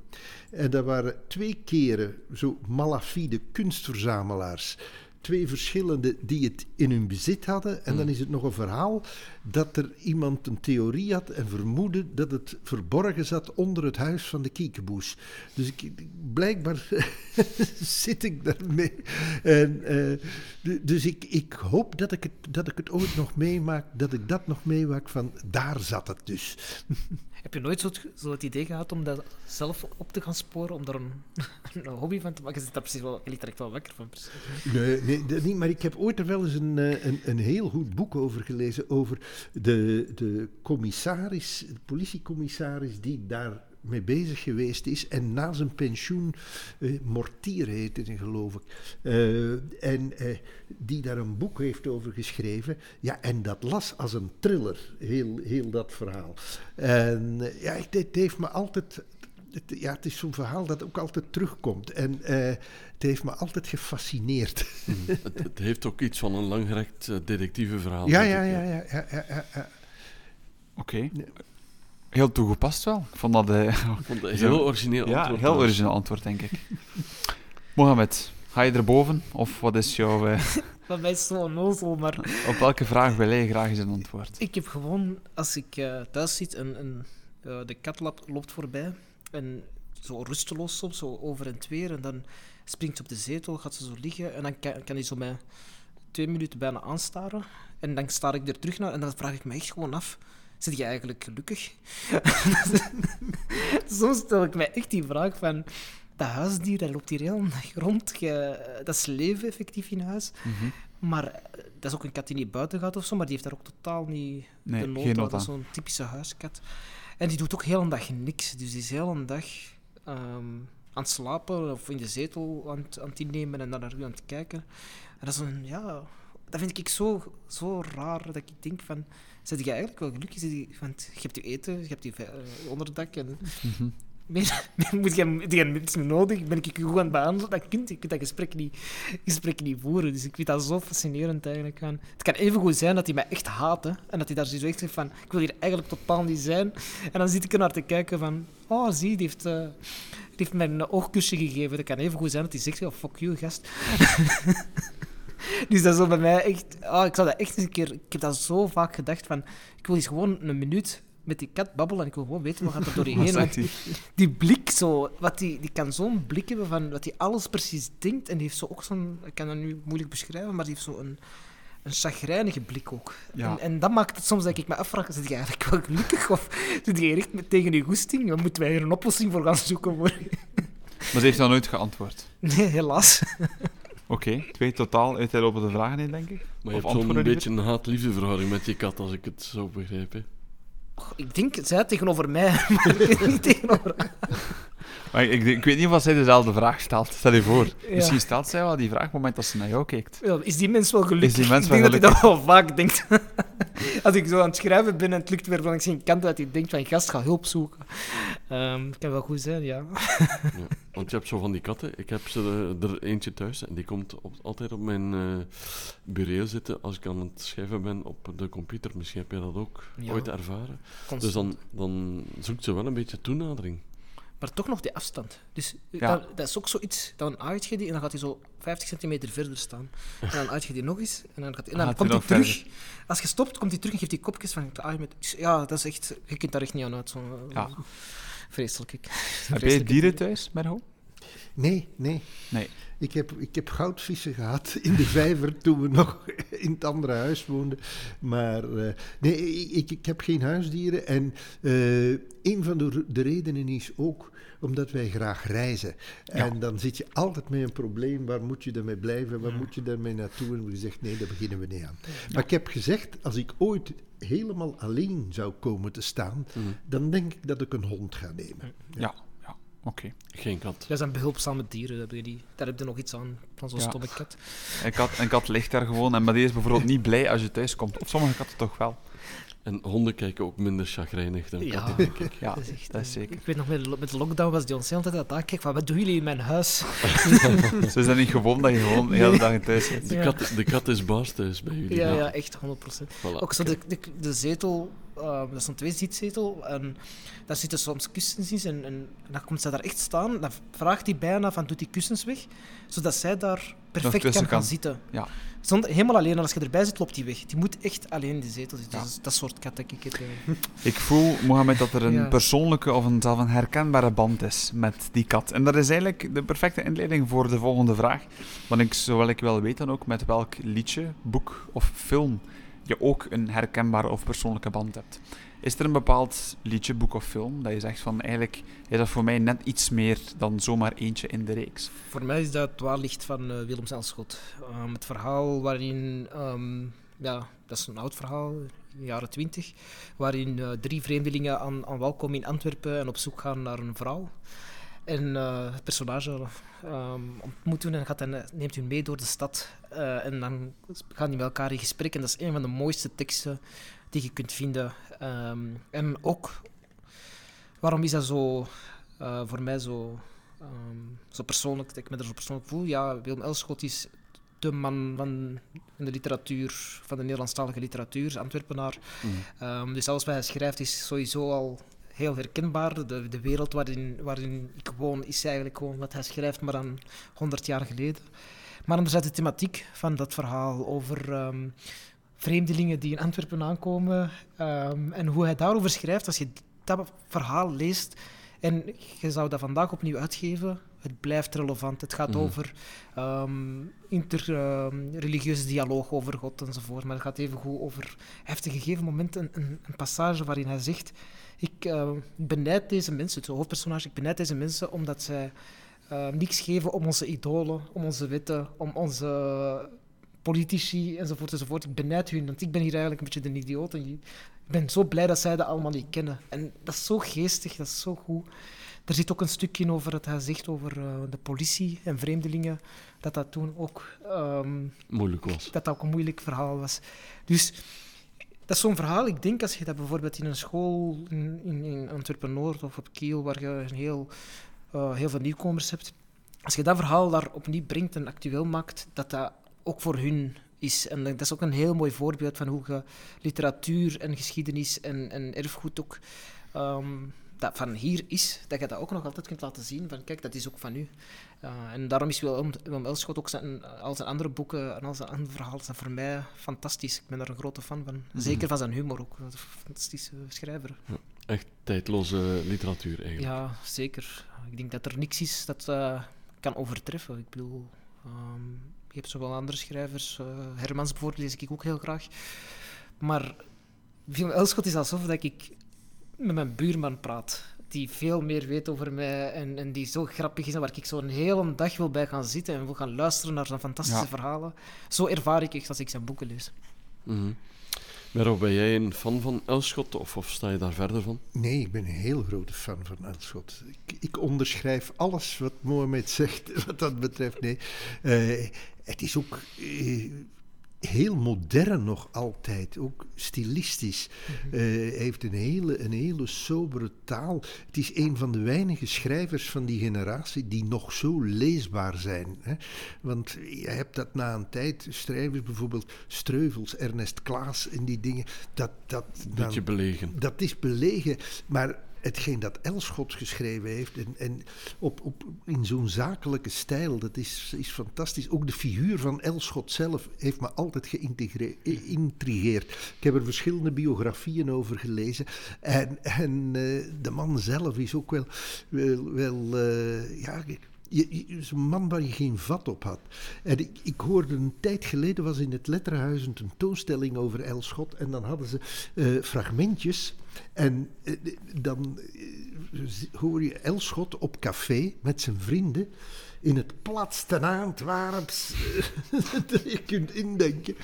En dat waren twee keren zo malafide kunstverzamelaars twee verschillende die het in hun bezit hadden. En dan is het nog een verhaal dat er iemand een theorie had en vermoedde dat het verborgen zat onder het huis van de kiekeboes. Dus ik, blijkbaar zit ik daarmee. En, eh, dus ik, ik hoop dat ik, het, dat ik het ooit nog meemaak, dat ik dat nog meemaak van daar zat het dus. Heb je nooit zo het, idee gehad om dat zelf op te gaan sporen, om daar een, hobby van te maken? Je zit daar precies wel, je er echt wel wakker van. Nee, nee niet, maar ik heb ooit er wel eens een, eh, een, een heel goed boek over gelezen, over de, de commissaris, de politiecommissaris die daar mee bezig geweest is en na zijn pensioen, eh, Mortier heette hij geloof ik, uh, en uh, die daar een boek heeft over geschreven. Ja, en dat las als een thriller, heel, heel dat verhaal. En ja, het, het heeft me altijd het, ja, het is zo'n verhaal dat ook altijd terugkomt. En uh, het heeft me altijd gefascineerd. Mm. het, het, heeft ook iets van een langgerekt uh, detectieve verhaal. Ja, ja, ja, ja, ja, ja, ja, ja. Oké. Okay. Heel toegepast wel. Ik vond dat, uh, Ik vond dat een heel origineel ja, antwoord. heel origineel antwoord, denk ik. Mohamed, ga je erboven? Of wat is jouw... Uh, dat is zo onnozel, maar... Op welke vraag wil jij graag eens een antwoord? Ik heb gewoon, als ik uh, thuis zit en, en de kat loopt voorbij... En zo rusteloos soms, zo over en weer. En dan springt ze op de zetel, gaat ze zo liggen. En dan kan, kan hij zo mij twee minuten bijna aanstaren. En dan staar ik er terug naar en dan vraag ik me echt gewoon af... Zit je eigenlijk gelukkig? soms stel ik mij echt die vraag van... Dat huisdier, dat loopt hier heel rond. Je, dat is leven effectief in huis. Mm -hmm. Maar dat is ook een kat die niet buiten gaat of zo, maar die heeft daar ook totaal niet nee, de nood aan. Dat is zo'n typische huiskat. En die doet ook heel een dag niks. Dus die is heel een dag um, aan het slapen of in de zetel aan het, aan het innemen en dan naar u aan het kijken. En dat is een, ja... Dat vind ik zo, zo raar, dat ik denk van... Zit je eigenlijk wel gelukkig? Je, want je hebt je eten, je hebt je uh, onderdak en... Mm -hmm. Meer, moet je, heb niets meer nodig? Ben ik je goed aan het behandelen? Dat kunt, je kunt dat gesprek niet, gesprek niet voeren. Dus ik vind dat zo fascinerend eigenlijk. Van. Het kan even goed zijn dat hij mij echt haat. Hè? En dat hij daar zo echt zegt van, ik wil hier eigenlijk totaal niet zijn. En dan zit ik er naar te kijken van, oh zie, die heeft, uh, die heeft mij een oogkusje gegeven. Dat kan even goed zijn dat hij zegt, oh, fuck you, gast. dus dat is bij mij echt... Oh, ik zou dat echt eens een keer... Ik heb dat zo vaak gedacht van... Ik wil eens gewoon een minuut met die kat babbelen en ik wil gewoon weten wat gaat er door je heen. Die, die blik zo, wat die, die kan zo'n blik hebben van wat hij alles precies denkt en die heeft zo ook zo'n, ik kan dat nu moeilijk beschrijven, maar die heeft zo een, een chagrijnige blik ook. Ja. En, en dat maakt het soms dat ik me afvraag, zit je eigenlijk wel gelukkig of zit je echt met, tegen je goesting? Dan moeten wij hier een oplossing voor gaan zoeken. Voor... Maar ze heeft dan nooit geantwoord. Nee, helaas. Oké, okay. twee totaal uitlopende vragen in, denk ik. Maar je Of hebt zo'n beetje een haat-liefde verhouding met je kat, als ik het zo begrijp. Hè? Ik denk, zij tegenover mij, maar ik niet tegenover Maar ik, ik, weet niet of zij dezelfde vraag stelt. Stel je voor. Ja. Misschien stelt zij wel die vraag op het moment dat ze naar jou kijkt. Ja, is die mens wel gelukkig? Is die mens ik denk wel dat hij dat wel vaak denkt. Als ik zo aan het schrijven ben en het lukt weer van ik zie een kant dat hij denkt van gast, ga hulp zoeken. Um, dat kan wel goed zijn, ja. Ja, want je hebt zo van die katten. Ik heb ze er, er eentje thuis en die komt op, altijd op mijn uh, bureau zitten als ik aan het schrijven ben op de computer. Misschien heb je dat ook Ja. ooit ervaren. Constant. Dus dan, dan zoekt ze wel een beetje toenadering. Maar toch nog die afstand. Dus eh, Ja. dat, dat is ook zoiets. Dan uit je die en dan gaat hij zo 50 centimeter verder staan. En dan uit je die nog eens. En dan, gaat, en dan Gaat komt hij hij terug. Als je stopt, komt hij terug en geeft die kopjes van ah, met, Ja, dat is echt... Je kunt daar echt niet aan uit. Zo, eh, Ja. Vreselijk. Heb jij Vreselijke dieren thuis, Merho? Nee, nee. Nee. Ik heb, ik heb goudvissen gehad in de vijver toen we nog in het andere huis woonden. Maar eh, nee, ik, ik heb geen huisdieren. En eh, een van de, de redenen is ook omdat wij graag reizen. En dan zit je altijd met een probleem. Waar moet je daarmee blijven? Waar moet je daarmee naartoe? En we gezegd, nee, daar beginnen we niet aan. Maar ik heb gezegd, als ik ooit helemaal alleen zou komen te staan, dan denk ik dat ik een hond ga nemen. Ja. Oké. Geen kat. Dat zijn behulpzame dieren. Daar heb je, die, daar heb je nog iets aan. Van zo'n Ja. stomme kat. Een kat, een kat ligt daar gewoon en maar die is bijvoorbeeld niet blij als je thuis komt. Of sommige katten toch wel. En honden kijken ook minder chagrijnig dan Ja. katten, denk ik. Ja, Dat is, echt, dat is zeker. Ik weet nog, met, met de lockdown was John altijd aan het aankijken van, wat doen jullie in mijn huis? Ze zijn niet gewoon dat je gewoon de hele dag thuis zit. De, Ja. kat, de kat is baas thuis bij jullie. Ja, ja, echt 100%. Voilà. Ook zo de, de, de zetel, eh, dat is een tweezitzetel, en daar zitten soms kussens in. En, en dan komt zij daar echt staan, dan vraagt hij bijna van, doet die kussens weg? Zodat zij daar perfect kan, tussen gaan kan. zitten. Ja. Zonder, helemaal alleen, en als je erbij zit, loopt die weg. Die moet echt alleen in de zetel zitten. Ja. Dus dat soort kat dat ik heb. eh. Ik voel, Mohamed, dat er een Ja. persoonlijke of een, zelf een herkenbare band is met die kat. En dat is eigenlijk de perfecte inleiding voor de volgende vraag. Want ik, zowel ik wel weet dan ook met welk liedje, boek of film je ook een herkenbare of persoonlijke band hebt. Is er een bepaald liedje, boek of film dat je zegt van eigenlijk is dat voor mij net iets meer dan zomaar eentje in de reeks? Voor mij is dat het Dwaallicht van eh Willem Zelschot. Ehm, het verhaal waarin, ehm, ja, dat is een oud verhaal, jaren twintig, waarin eh, drie vreemdelingen aan, aan in Antwerpen en op zoek gaan naar een vrouw. En eh, het personage ehm, ontmoet en gaat hen, neemt hun mee door de stad. Eh, en dan gaan die met elkaar in gesprek. En dat is een van de mooiste teksten die je kunt vinden. Ehm, en ook, waarom is dat zo, eh, voor mij zo Ehm, zo persoonlijk, dat ik me er zo persoonlijk voel. Ja, Willem Elschot is de man van de literatuur, van de Nederlandstalige literatuur, Antwerpenaar. Ehm, dus alles wat hij schrijft is sowieso al heel herkenbaar. De, de wereld waarin, waarin ik woon is eigenlijk gewoon wat hij schrijft, maar dan 100 jaar geleden. Maar anderzijds de thematiek van dat verhaal over ehm, vreemdelingen die in Antwerpen aankomen ehm, en hoe hij daarover schrijft, als je dat verhaal leest en je zou dat vandaag opnieuw uitgeven, het blijft relevant. Het gaat Mhm. over ehm interreligieuze dialoog over God enzovoort, maar het gaat even goed over... Hij heeft een gegeven moment een, een, een passage waarin hij zegt ik eh, benijd deze mensen, het hoofdpersonage, ik benijd deze mensen omdat zij eh, niks geven om onze idolen, om onze wetten, om onze politici enzovoort enzovoort. Ik benijd hun, want ik ben hier eigenlijk een beetje de idioot. En ik ben zo blij dat zij dat allemaal niet kennen. En dat is zo geestig, dat is zo goed. Er zit ook een stukje in over dat hij zegt over eh, de politie en vreemdelingen, dat dat toen ook ehm, Moeilijk was. dat dat ook een moeilijk verhaal was. Dus dat is zo'n verhaal, ik denk als je dat bijvoorbeeld in een school in, in, in Antwerpen-Noord of op Kiel, waar je een heel, eh, heel veel nieuwkomers hebt, als je dat verhaal daar opnieuw brengt en actueel maakt, dat dat ook voor hun is. En dat is ook een heel mooi voorbeeld van hoe je literatuur en geschiedenis en, en erfgoed ook ehm, dat van hier is, dat je dat ook nog altijd kunt laten zien van kijk, dat is ook van u. Uh, en daarom is Willem, Willem Elschot ook zijn, al zijn andere boeken en al zijn andere verhalen zijn voor mij fantastisch. Ik ben daar een grote fan van. Zeker van zijn humor ook. Een fantastische schrijver. Echt tijdloze literatuur eigenlijk. Ja, zeker. Ik denk dat er niks is dat uh, kan overtreffen. Ik bedoel, um, je hebt zowel andere schrijvers. Uh, Hermans bijvoorbeeld lees ik ook heel graag. Maar Willem Elschot is alsof dat ik met mijn buurman praat. Die veel meer weet over mij en, en die zo grappig is en waar ik zo een hele dag wil bij gaan zitten en wil gaan luisteren naar zijn fantastische Ja. verhalen. Zo ervaar ik echt als ik zijn boeken lees. Mhm. Merel, ben jij een fan van Elschot of, of sta je daar verder van? Nee, ik ben een heel grote fan van Elschot. Ik, ik onderschrijf alles wat Mohamed zegt wat dat betreft. Nee, Eh, het is ook eh, heel modern nog altijd, ook stilistisch. Eh, hij heeft een hele, een hele sobere taal. Het is een van de weinige schrijvers van die generatie die nog zo leesbaar zijn. Hè? Want je hebt dat na een tijd, schrijvers bijvoorbeeld Streuvels, Ernest Klaas en die dingen, dat, dat, dan- Beetje belegen. dat is belegen, maar hetgeen dat Elschot geschreven heeft en, en op, op, in zo'n zakelijke stijl, dat is, is fantastisch. Ook de figuur van Elschot zelf heeft me altijd geïntrigeerd. Ik heb er verschillende biografieën over gelezen en, en eh, de man zelf is ook wel, wel, wel eh, ja... Je, is een man waar je geen vat op had. En ik, ik hoorde een tijd geleden, was in het Letterhuis een tentoonstelling over Elschot. En dan hadden ze eh, fragmentjes. En eh, dan eh, hoor je Elschot op café met zijn vrienden. In het platste Antwerps dat je kunt indenken.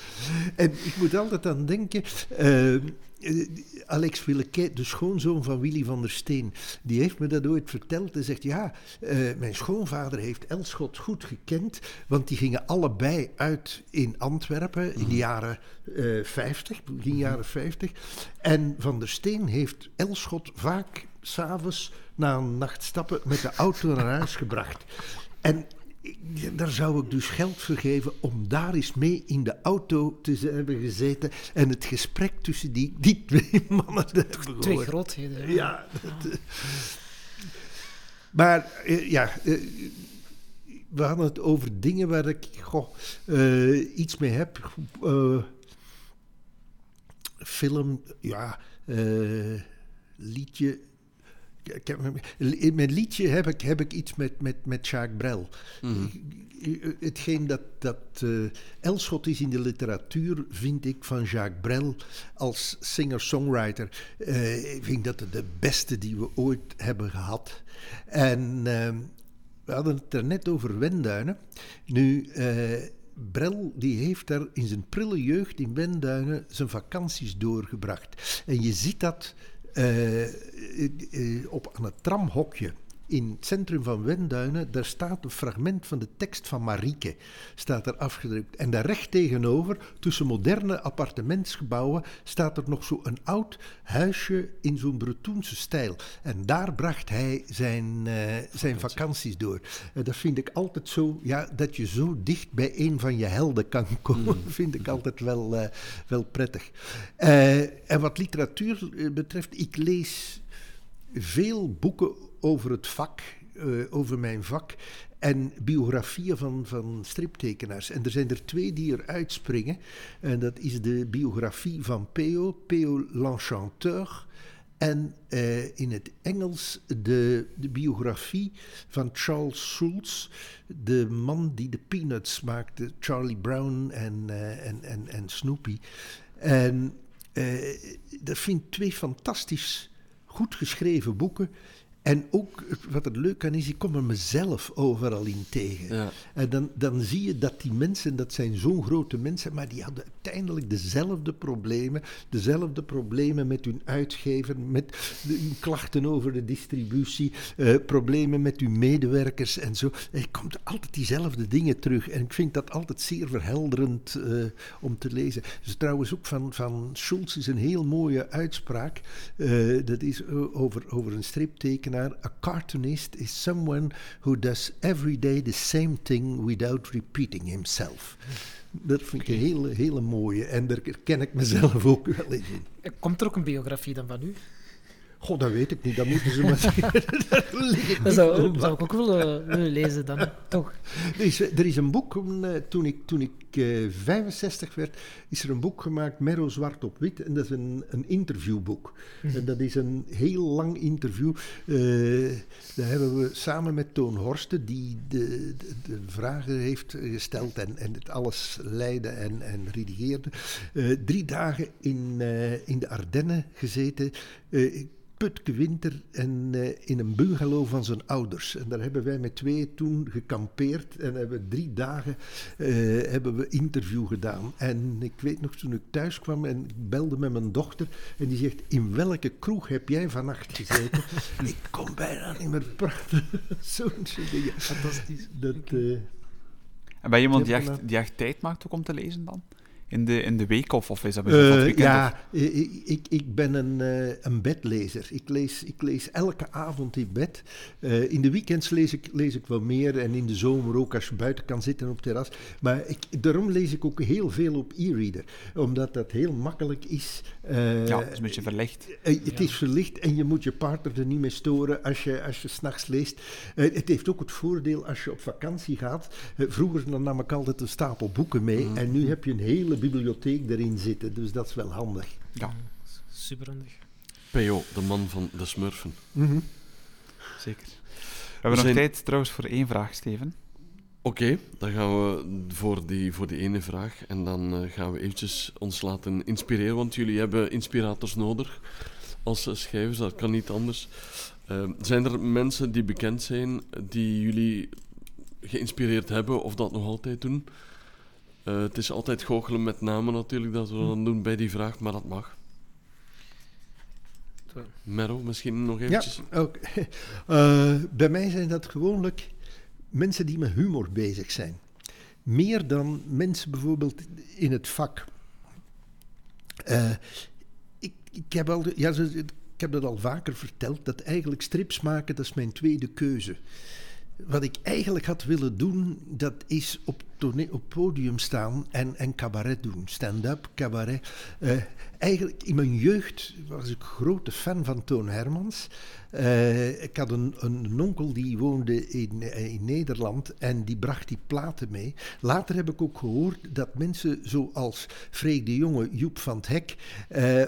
En ik moet altijd aan denken. eh, eh, Alex Willeke, de schoonzoon van Willy van der Steen, die heeft me dat ooit verteld. Hij zegt, ja, eh, mijn schoonvader heeft Elschot goed gekend, want die gingen allebei uit in Antwerpen in de jaren eh 50, begin jaren 50. En Van der Steen heeft Elschot vaak s'avonds na een nacht stappen met de auto naar huis gebracht. En daar zou ik dus geld voor geven om daar eens mee in de auto te hebben gezeten en het gesprek tussen die, die twee mannen te hebben Twee grootheden. hè. Ja. dat, eh. maar eh, ja, eh, we hadden het over dingen waar ik goh, eh, iets mee heb. Film, ja, liedje. Ik heb, in mijn liedje heb ik, heb ik iets met, met, met Jacques Brel. Mhm. Hetgeen dat, dat eh, Elschot is in de literatuur, vind ik van Jacques Brel als singer-songwriter, eh, ik vind dat de beste die we ooit hebben gehad. En eh, we hadden het er net over Wenduinen. Nu, eh, Brel die heeft daar in zijn prille jeugd in Wenduinen zijn vakanties doorgebracht. En je ziet dat op aan het tramhokje in het centrum van Wenduinen, daar staat een fragment van de tekst van Marieke, staat er afgedrukt. En daar recht tegenover, tussen moderne appartementsgebouwen, staat er nog zo een oud huisje in zo'n Bretoense stijl. En daar bracht hij zijn, eh, zijn vakanties door. En dat vind ik altijd zo, ja, dat je zo dicht bij een van je helden kan komen, vind ik altijd wel, eh, wel prettig. Eh, en wat literatuur eh, betreft, ik lees veel boeken over het vak, eh, over mijn vak. En biografieën van, van striptekenaars. En er zijn er twee die er uitspringen. En dat is de biografie van Peo, Peo l'Enchanteur. En eh, in het Engels de, de biografie van Charles Schulz, de man die de Peanuts maakte, Charlie Brown en, eh, en, en, en Snoopy. En dat vind ik twee fantastisch goed geschreven boeken. En ook wat er leuk aan is, ik kom er mezelf overal in tegen. Ja. En dan, dan zie je dat die mensen, dat zijn zo'n grote mensen, maar die hadden uiteindelijk dezelfde problemen. Dezelfde problemen met hun uitgever, met de, hun klachten over de distributie, eh, problemen met hun medewerkers en zo. Er komt altijd diezelfde dingen terug. En ik vind dat altijd zeer verhelderend eh, om te lezen. Dus trouwens ook van, van Schulz is een heel mooie uitspraak. Eh, dat is over, over een striptekenaar. A cartoonist is someone who does every day the same thing without repeating himself. Dat vind ik een hele, hele mooie. En daar ken ik mezelf ook wel in. Eh, Komt er ook een biografie dan van u? God, dat weet ik niet. Dat moeten ze maar zeggen. Dat zou, ik ook willen, willen lezen dan, toch? Er is, er is een boek, eh, toen ik, toen ik eh, 65 werd, is er een boek gemaakt, Merro Zwart op Wit. En dat is een, een interviewboek. En dat is een heel lang interview. Eh daar hebben we samen met Toon Horsten, die de, de, de vragen heeft gesteld en, en het alles leidde en, en redigeerde, eh, drie dagen in, eh, in de Ardennen gezeten. eh, Putke Winter en eh, in een bungalow van zijn ouders. En daar hebben wij met twee toen gekampeerd en hebben drie dagen eh, hebben we interview gedaan. En ik weet nog toen ik thuis kwam en ik belde met mijn dochter en die zegt, in welke kroeg heb jij vannacht gezeten? ik kon bijna niet meer praten. Zo'n soort dingen. Fantastisch. Dat, eh, En ben je iemand die echt, die echt tijd maakt ook om te lezen dan? In de, in de week of, of is dat bijvoorbeeld Eh, weekend? ja, ik, ik, ik ben een, eh, een bedlezer. Ik lees, ik lees elke avond in bed. Eh, in de weekends lees ik, lees ik wel meer en in de zomer ook als je buiten kan zitten op het terras. Maar ik, daarom lees ik ook heel veel op e-reader. Omdat dat heel makkelijk is. Eh, ja, het is een beetje verlicht. het is verlicht en je moet je partner er niet mee storen als je, als je s'nachts leest. Het heeft ook het voordeel als je op vakantie gaat. Vroeger dan nam ik altijd een stapel boeken mee en nu heb je een hele bibliotheek erin zitten. Dus dat is wel handig. Ja, Superhandig. P.O., de man van de smurfen. zeker. We hebben nog zijn- tijd trouwens voor één vraag, Steven. Oké, dan gaan we voor die, voor die ene vraag. En dan eh, gaan we eventjes ons laten inspireren, want jullie hebben inspirators nodig als eh, schrijvers, dat kan niet anders. Eh, zijn er mensen die bekend zijn, die jullie geïnspireerd hebben of dat nog altijd doen. Eh, het is altijd goochelen met namen natuurlijk dat we dan doen bij die vraag, maar dat mag. Merro, misschien nog eventjes. Ja, ook. Eh, bij mij zijn dat gewoonlijk mensen die met humor bezig zijn. Meer dan mensen bijvoorbeeld in het vak. Eh, ik, ik, heb al, ja, zo- ik heb dat al vaker verteld, dat eigenlijk strips maken, dat is mijn tweede keuze. Wat ik eigenlijk had willen doen, dat is op, tone- op podium staan en, en cabaret doen. Stand-up, cabaret. Eh, eigenlijk in mijn jeugd was ik grote fan van Toon Hermans. Eh, ik had een, een onkel die woonde in, eh, in Nederland en die bracht die platen mee. Later heb ik ook gehoord dat mensen zoals Freek de Jonge, Joep van het Hek,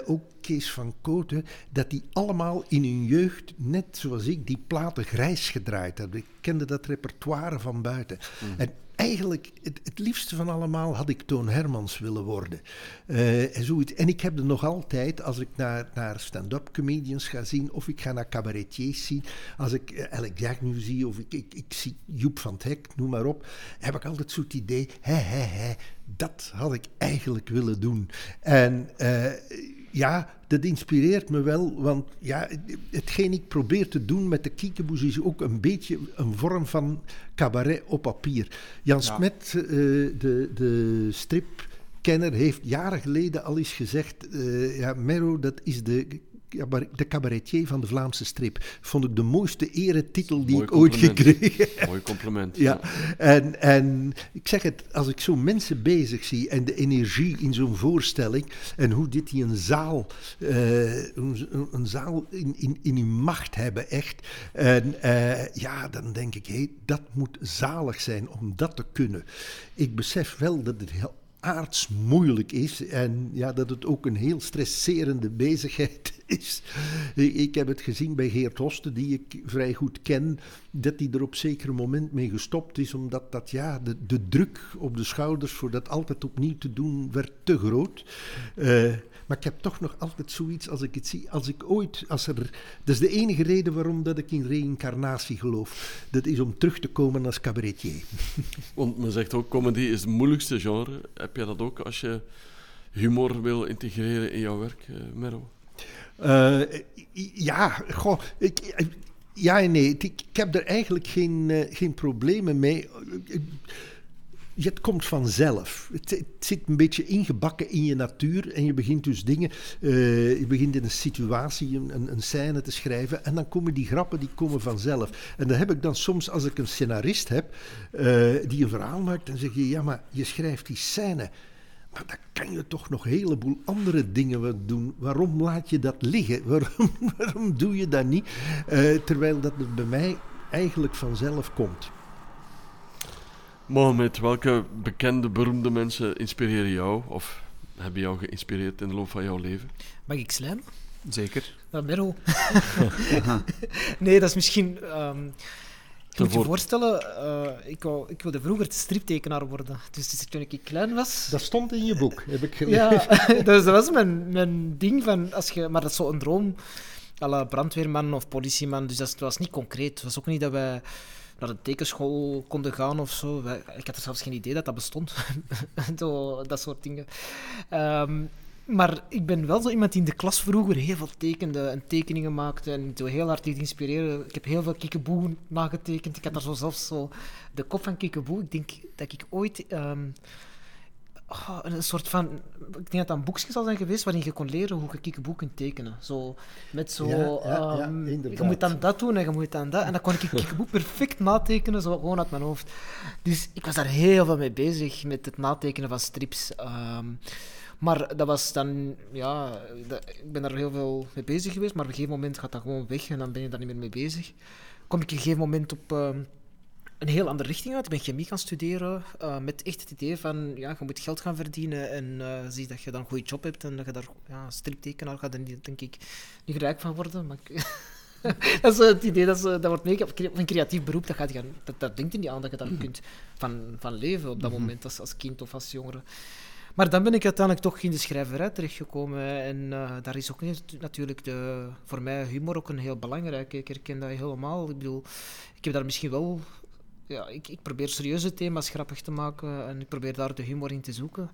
ook Kees van Kooten, dat die allemaal in hun jeugd, net zoals ik, die platen grijs gedraaid hebben. Ik kende dat repertoire van buiten. En eigenlijk, het, het liefste van allemaal had ik Toon Hermans willen worden. Eh, en, zoiets. en ik heb er nog altijd, als ik naar, naar stand-up comedians ga zien, of ik ga naar cabaretiers zien, als ik eh, Alec Jagnu zie, of ik, ik, ik zie Joep van het Hek, noem maar op, heb ik altijd zo'n idee, hè, hè, hè, dat had ik eigenlijk willen doen. En eh, ja, dat inspireert me wel, want ja, hetgeen ik probeer te doen met de kiekeboes is ook een beetje een vorm van cabaret op papier. Jan Ja. Smet, eh, de, de stripkenner, heeft jaren geleden al eens gezegd, eh, ja, Mero, dat is de, de cabaretier van de Vlaamse strip. Vond ik de mooiste eretitel die Mooi ik ooit gekregen heb. Mooi compliment. Ja, en, en ik zeg het, als ik zo mensen bezig zie en de energie in zo'n voorstelling en hoe dit die een zaal, eh, een, een zaal in, in, in uw macht hebben, echt. En eh, ja, dan denk ik, hé, dat moet zalig zijn om dat te kunnen. Ik besef wel dat het heel aards moeilijk is en ja, dat het ook een heel stresserende bezigheid is. Ik heb het gezien bij Geert Hoste, die ik vrij goed ken, dat hij er op zeker moment mee gestopt is, omdat dat, ja, de, de druk op de schouders voor dat altijd opnieuw te doen werd te groot. Eh, maar ik heb toch nog altijd zoiets als ik het zie, als ik ooit, als er, dat is de enige reden waarom dat ik in reïncarnatie geloof. Dat is om terug te komen als cabaretier. Want men zegt ook, comedy is het moeilijkste genre. Heb jij dat ook als je humor wil integreren in jouw werk, eh, Merro? Eh, ja, goh, ik, ja en nee. Ik, ik heb er eigenlijk geen, eh, geen problemen mee. Het komt vanzelf. Het, zit een beetje ingebakken in je natuur en je begint dus dingen. eh, je begint in een situatie, een, een, scène te schrijven en dan komen die grappen die komen vanzelf. En dan heb ik dan soms, als ik een scenarist heb eh, die een verhaal maakt, dan zeg je ja, maar je schrijft die scène. Maar dan kan je toch nog een heleboel andere dingen doen. Waarom laat je dat liggen? Waarom, waarom doe je dat niet? Eh, terwijl dat bij mij eigenlijk vanzelf komt. Mohamed, welke bekende, beroemde mensen inspireren jou of hebben jou geïnspireerd in de loop van jouw leven? Mag ik slijmen? Zeker. Dat Merel. nee, dat is misschien... ehm je moet je voor- voorstellen, eh, ik, wou, ik wilde vroeger striptekenaar worden. Dus, dus toen ik klein was... Dat stond in je boek, heb ik gelezen. Ja, dus dat was mijn, mijn ding van... Als je, maar dat is zo'n droom, à la brandweerman of politieman. Dus dat, was niet concreet. Het was ook niet dat wij naar de tekenschool konden gaan of zo. Ik had er zelfs geen idee dat dat bestond. dat soort dingen. Ehm, maar ik ben wel zo iemand die in de klas vroeger heel veel tekende en tekeningen maakte en zo heel hard liet inspireren. Ik heb heel veel Kikkeboe nagetekend. Ik had daar zo zelfs zo de kop van Kikkeboe. Ik denk dat ik ooit ehm, oh, een soort van... Ik denk dat dat een boekje zal zijn geweest waarin je kon leren hoe je Kikkeboe kunt tekenen. Zo, met zo... Ja, ja, ja, ehm, je moet dan dat doen en je moet dan dat. En dan kon ik Kikkeboe perfect natekenen, zo gewoon uit mijn hoofd. Dus ik was daar heel veel mee bezig, met het natekenen van strips. Ehm, maar dat was dan, ja, dat- ik ben daar heel veel mee bezig geweest, maar op een gegeven moment gaat dat gewoon weg en dan ben je daar niet meer mee bezig. Kom ik op een gegeven moment op ehm, een heel andere richting uit. Ik ben chemie gaan studeren eh, met echt het idee van, ja, je moet geld gaan verdienen en eh, zie dat je dan een goede job hebt en dat je daar, ja, striptekenaar gaat niet, denk ik, niet rijk van worden. Maar dat is zo het idee, dat, is, eh, dat wordt of een creatief beroep, dat, gaat gaan- dat, dat denkt er niet aan dat je daar kunt van, van leven op dat moment als, als kind of als jongere. Maar dan ben ik uiteindelijk toch in de schrijverij terechtgekomen. En eh, daar is ook natuurlijk de, voor mij humor ook een heel belangrijke. Ik herken dat helemaal. Ik bedoel, ik heb daar misschien wel ja, ik, ik probeer serieuze thema's grappig te maken en ik probeer daar de humor in te zoeken.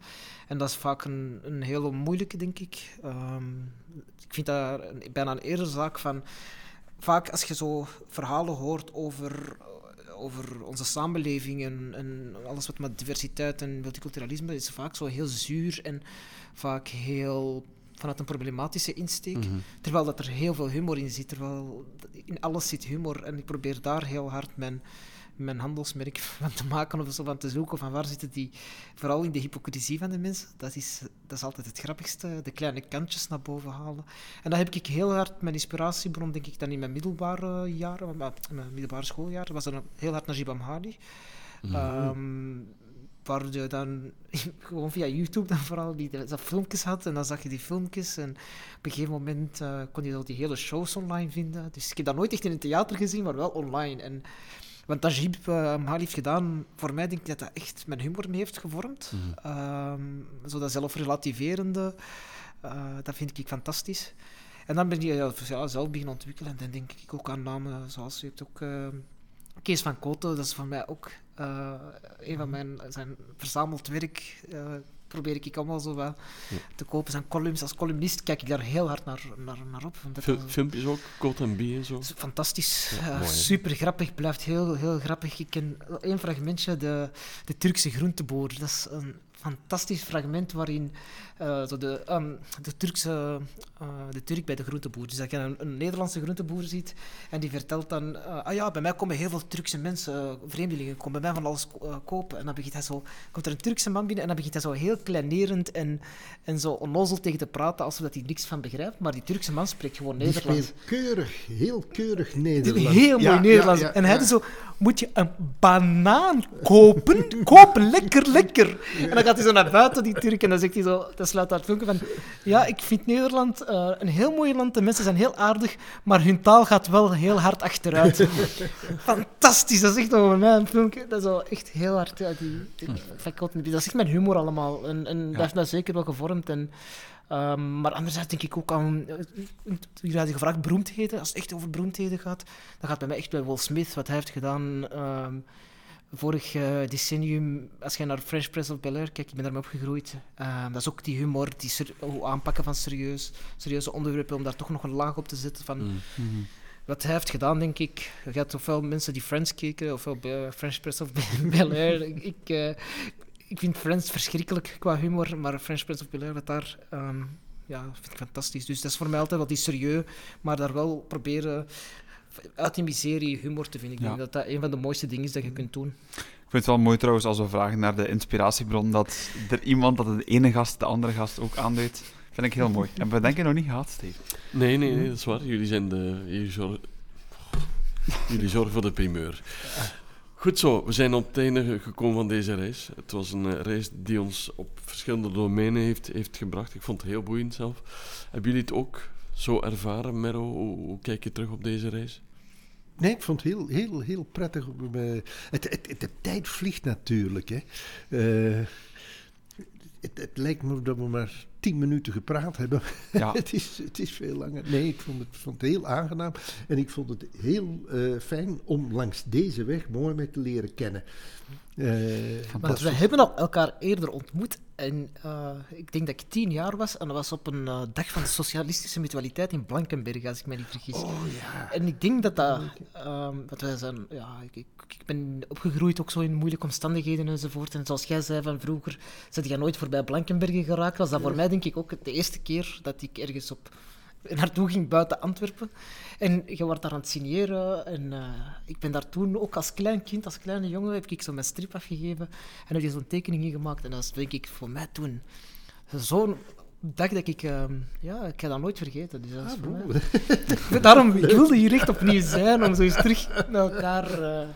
En dat is vaak een, een hele moeilijke, denk ik. Ehm, ik vind dat een- bijna een eerder zaak van... Vaak als je zo verhalen hoort over, over onze samenleving en, en alles wat met diversiteit en multiculturalisme is, vaak zo heel zuur en vaak heel vanuit een problematische insteek. Mhm. Terwijl dat er heel veel humor in zit. Terwijl in alles zit humor. En ik probeer daar heel hard mijn, mijn handelsmerk van te maken of zo van te zoeken. Van waar zitten die... Vooral in de hypocrisie van de mensen. Dat is, dat is altijd het grappigste. De kleine kantjes naar boven halen. En dat heb ik heel hard... Mijn inspiratiebron, denk ik, dan in mijn middelbare jaren... maar in mijn middelbare schooljaar was dan heel hard Najib Amhali. Ehm, waar je dan gewoon via YouTube dan vooral die dat filmpjes had en dan zag je die filmpjes en op een gegeven moment eh, kon je zo die hele shows online vinden. Dus ik heb dat nooit echt in een theater gezien, maar wel online. En wat Najib uh, Amhali heeft gedaan, voor mij denk ik dat dat echt mijn humor mee heeft gevormd. Ehm, zo dat zelfrelativerende, eh, dat vind ik fantastisch. En dan ben je ja, zelf beginnen ontwikkelen en dan denk ik ook aan namen zoals je hebt ook... eh, Kees van Koten, dat is voor mij ook eh, een van mijn zijn verzameld werk. eh, probeer ik allemaal zo wat te kopen. Zijn columns als columnist kijk ik daar heel hard naar, naar, naar op. Fil- dat- filmpjes ook, Code en B en zo. fantastisch. Ja, Eh, mooi, super grappig, blijft heel, heel grappig. Ik ken één fragmentje, de, de Turkse groenteboer. Dat is een fantastisch fragment waarin eh, zo de, ehm, de, Turkse, eh, de Turk bij de groenteboer. Dus dat je een, een Nederlandse groenteboer ziet en die vertelt dan: eh, Ah ja, bij mij komen heel veel Turkse mensen, vreemdelingen, komen bij mij van alles ko- kopen. En dan begint hij zo, komt er een Turkse man binnen en dan begint hij zo heel kleinerend en, en zo onnozel tegen te praten alsof dat hij niks van begrijpt. Maar die Turkse man spreekt gewoon Die Nederlands. speelt keurig, heel keurig Nederlands. Heel mooi Ja, Nederlands. ja, ja, en hij is zo, moet je een banaan kopen? kopen, lekker, lekker. En dan gaat hij zo naar buiten, die Turk, en dan zegt hij zo, dan sluit daar het van, ja, ik vind Nederland eh, een heel mooi land, de mensen zijn heel aardig, maar hun taal gaat wel heel hard achteruit. Fantastisch, dat is echt over mij een filmpje, dat is wel echt heel hard, ja, die, die, Bee. dat is echt mijn humor allemaal, en, en dat heeft mij zeker wel gevormd, en... Ehm, maar anderzijds denk ik ook aan, eh, jullie hadden gevraagd beroemdheden. Als het echt over beroemdheden gaat, dan gaat bij mij echt bij Will Smith, wat hij heeft gedaan ehm, vorig eh, decennium. Als je naar French Prince of Bel-Air kijkt, ik ben daarmee opgegroeid. Ehm, dat is ook die humor, die aanpakken van serieus, serieuze onderwerpen, om daar toch nog een laag op te zetten van... Mm. Wat hij heeft gedaan, denk ik. Je had ofwel mensen die Friends keken, ofwel bij French Prince of Bel-Air. ik, eh, ik vind Friends verschrikkelijk qua humor, maar French Prince of Bel-Air, wat daar... ehm, ja, vind ik fantastisch. Dus dat is voor mij altijd wat die serieus, maar daar wel proberen uit die miserie humor te vinden. Ik Ja. denk dat dat een van de mooiste dingen is dat je kunt doen. Ik vind het wel mooi trouwens als we vragen naar de inspiratiebron, dat er iemand dat de ene gast de andere gast ook aanduidt. Vind ik heel mooi. En we denken nog niet gehad, Steve. Nee, nee, nee, dat is waar. Jullie zijn de... Jullie zorgen, jullie zorgen voor de primeur. Goed zo, we zijn op het einde ge- gekomen van deze reis. Het was een eh, reis die ons op verschillende domeinen heeft, heeft gebracht. Ik vond het heel boeiend zelf. Hebben jullie het ook zo ervaren, Merro? Hoe, hoe kijk je terug op deze reis? Nee, ik vond het heel, heel, heel prettig. eh, Het, het, het- de tijd vliegt natuurlijk. Hè. Eh, het, het lijkt me dat we maar tien minuten gepraat hebben. Ja. het, is, het is veel langer. Nee, ik vond het, vond het heel aangenaam. En ik vond het heel eh, fijn om langs deze weg mooi mee te leren kennen. Eh, Want we hebben al elkaar eerder ontmoet. En eh, ik denk dat ik tien jaar was. En dat was op een eh, dag van de socialistische mutualiteit in Blankenberg, als ik me niet vergis. oh ja. En ik denk dat dat... ehm dat wij zijn, ja, ik, ik, ik ben opgegroeid ook zo in moeilijke omstandigheden enzovoort. En zoals jij zei van vroeger, zat jij nooit voorbij Blankenbergen geraakt. Was dat voor mij denk ik ook de eerste keer dat ik ergens op naartoe ging buiten Antwerpen. En je wordt daar aan het signeren. En eh, ik ben daar toen ook als klein kind, als kleine jongen, heb ik zo mijn strip afgegeven. En heb je zo'n tekening in gemaakt. En dat is denk ik voor mij toen zo'n dag dat ik... ehm, ja, ik ga dat nooit vergeten. Dus dat is Ah, voor bon. mij- Daarom, ik wilde hier echt opnieuw zijn, om zo eens terug naar elkaar... eh,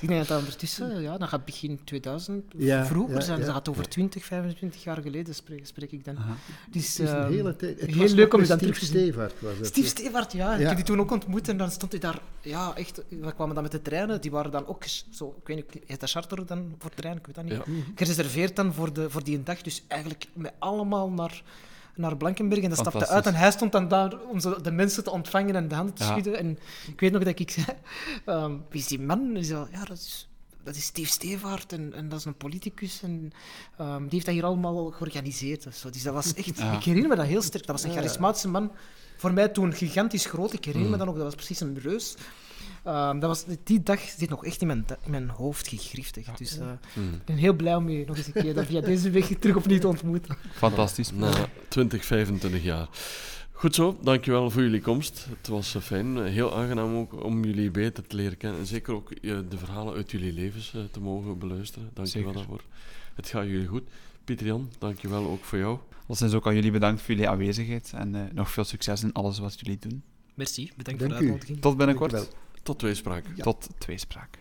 Ik denk dat dat ondertussen, ja, dan gaat begin 2000, Ja, vroeger ja, zijn, ja. dat gaat over 20, 25 jaar geleden spreek, spreek ik dan. Aha. Dus, Het is een ehm, hele tijd. Het heel was leuk om eens Steve te zien. Stevaart was het. Steve Stevaart, ja. Ik heb die toen ook ontmoet en dan stond hij daar, ja, echt, we kwamen dan met de treinen, die waren dan ook, zo, ik weet niet, heet dat charter dan voor trein, ik weet dat niet. Ja. Gereserveerd dan voor, de, voor die dag, dus eigenlijk met allemaal naar, naar Blankenberg en dat stapte uit en hij stond dan daar om zo de mensen te ontvangen en de handen te Ja. schudden en ik weet nog dat ik zei, ehm, wie is die man? En zei, ja, dat is... dat is Steve Stevaart en, en dat is een politicus. En, ehm, die heeft dat hier allemaal georganiseerd. of zo. Dus dat was echt... Ja. Ik herinner me dat heel sterk. Dat was een charismatische man. Voor mij toen gigantisch groot. Ik herinner me Mm. dat nog, dat was precies een reus. Ehm, dat was, die dag zit nog echt in mijn, in mijn hoofd gegrift. echt. Dus eh, Hmm. ik ben heel blij om je nog eens een keer dan via deze weg terug opnieuw te ontmoeten. Fantastisch. Na 20, 25 jaar. Goed zo, dankjewel voor jullie komst. Het was eh, fijn, eh, heel aangenaam ook om jullie beter te leren kennen. En zeker ook eh, de verhalen uit jullie levens te mogen beluisteren. Dankjewel Zeker. daarvoor. Het gaat jullie goed. Pieter Jan, dankjewel ook voor jou. Alleszins ook aan jullie bedankt voor jullie aanwezigheid en eh, nog veel succes in alles wat jullie doen. Merci, bedankt Dank voor de u. uitnodiging. Tot binnenkort. Tot tweespraak. spraak. Tot tweespraak.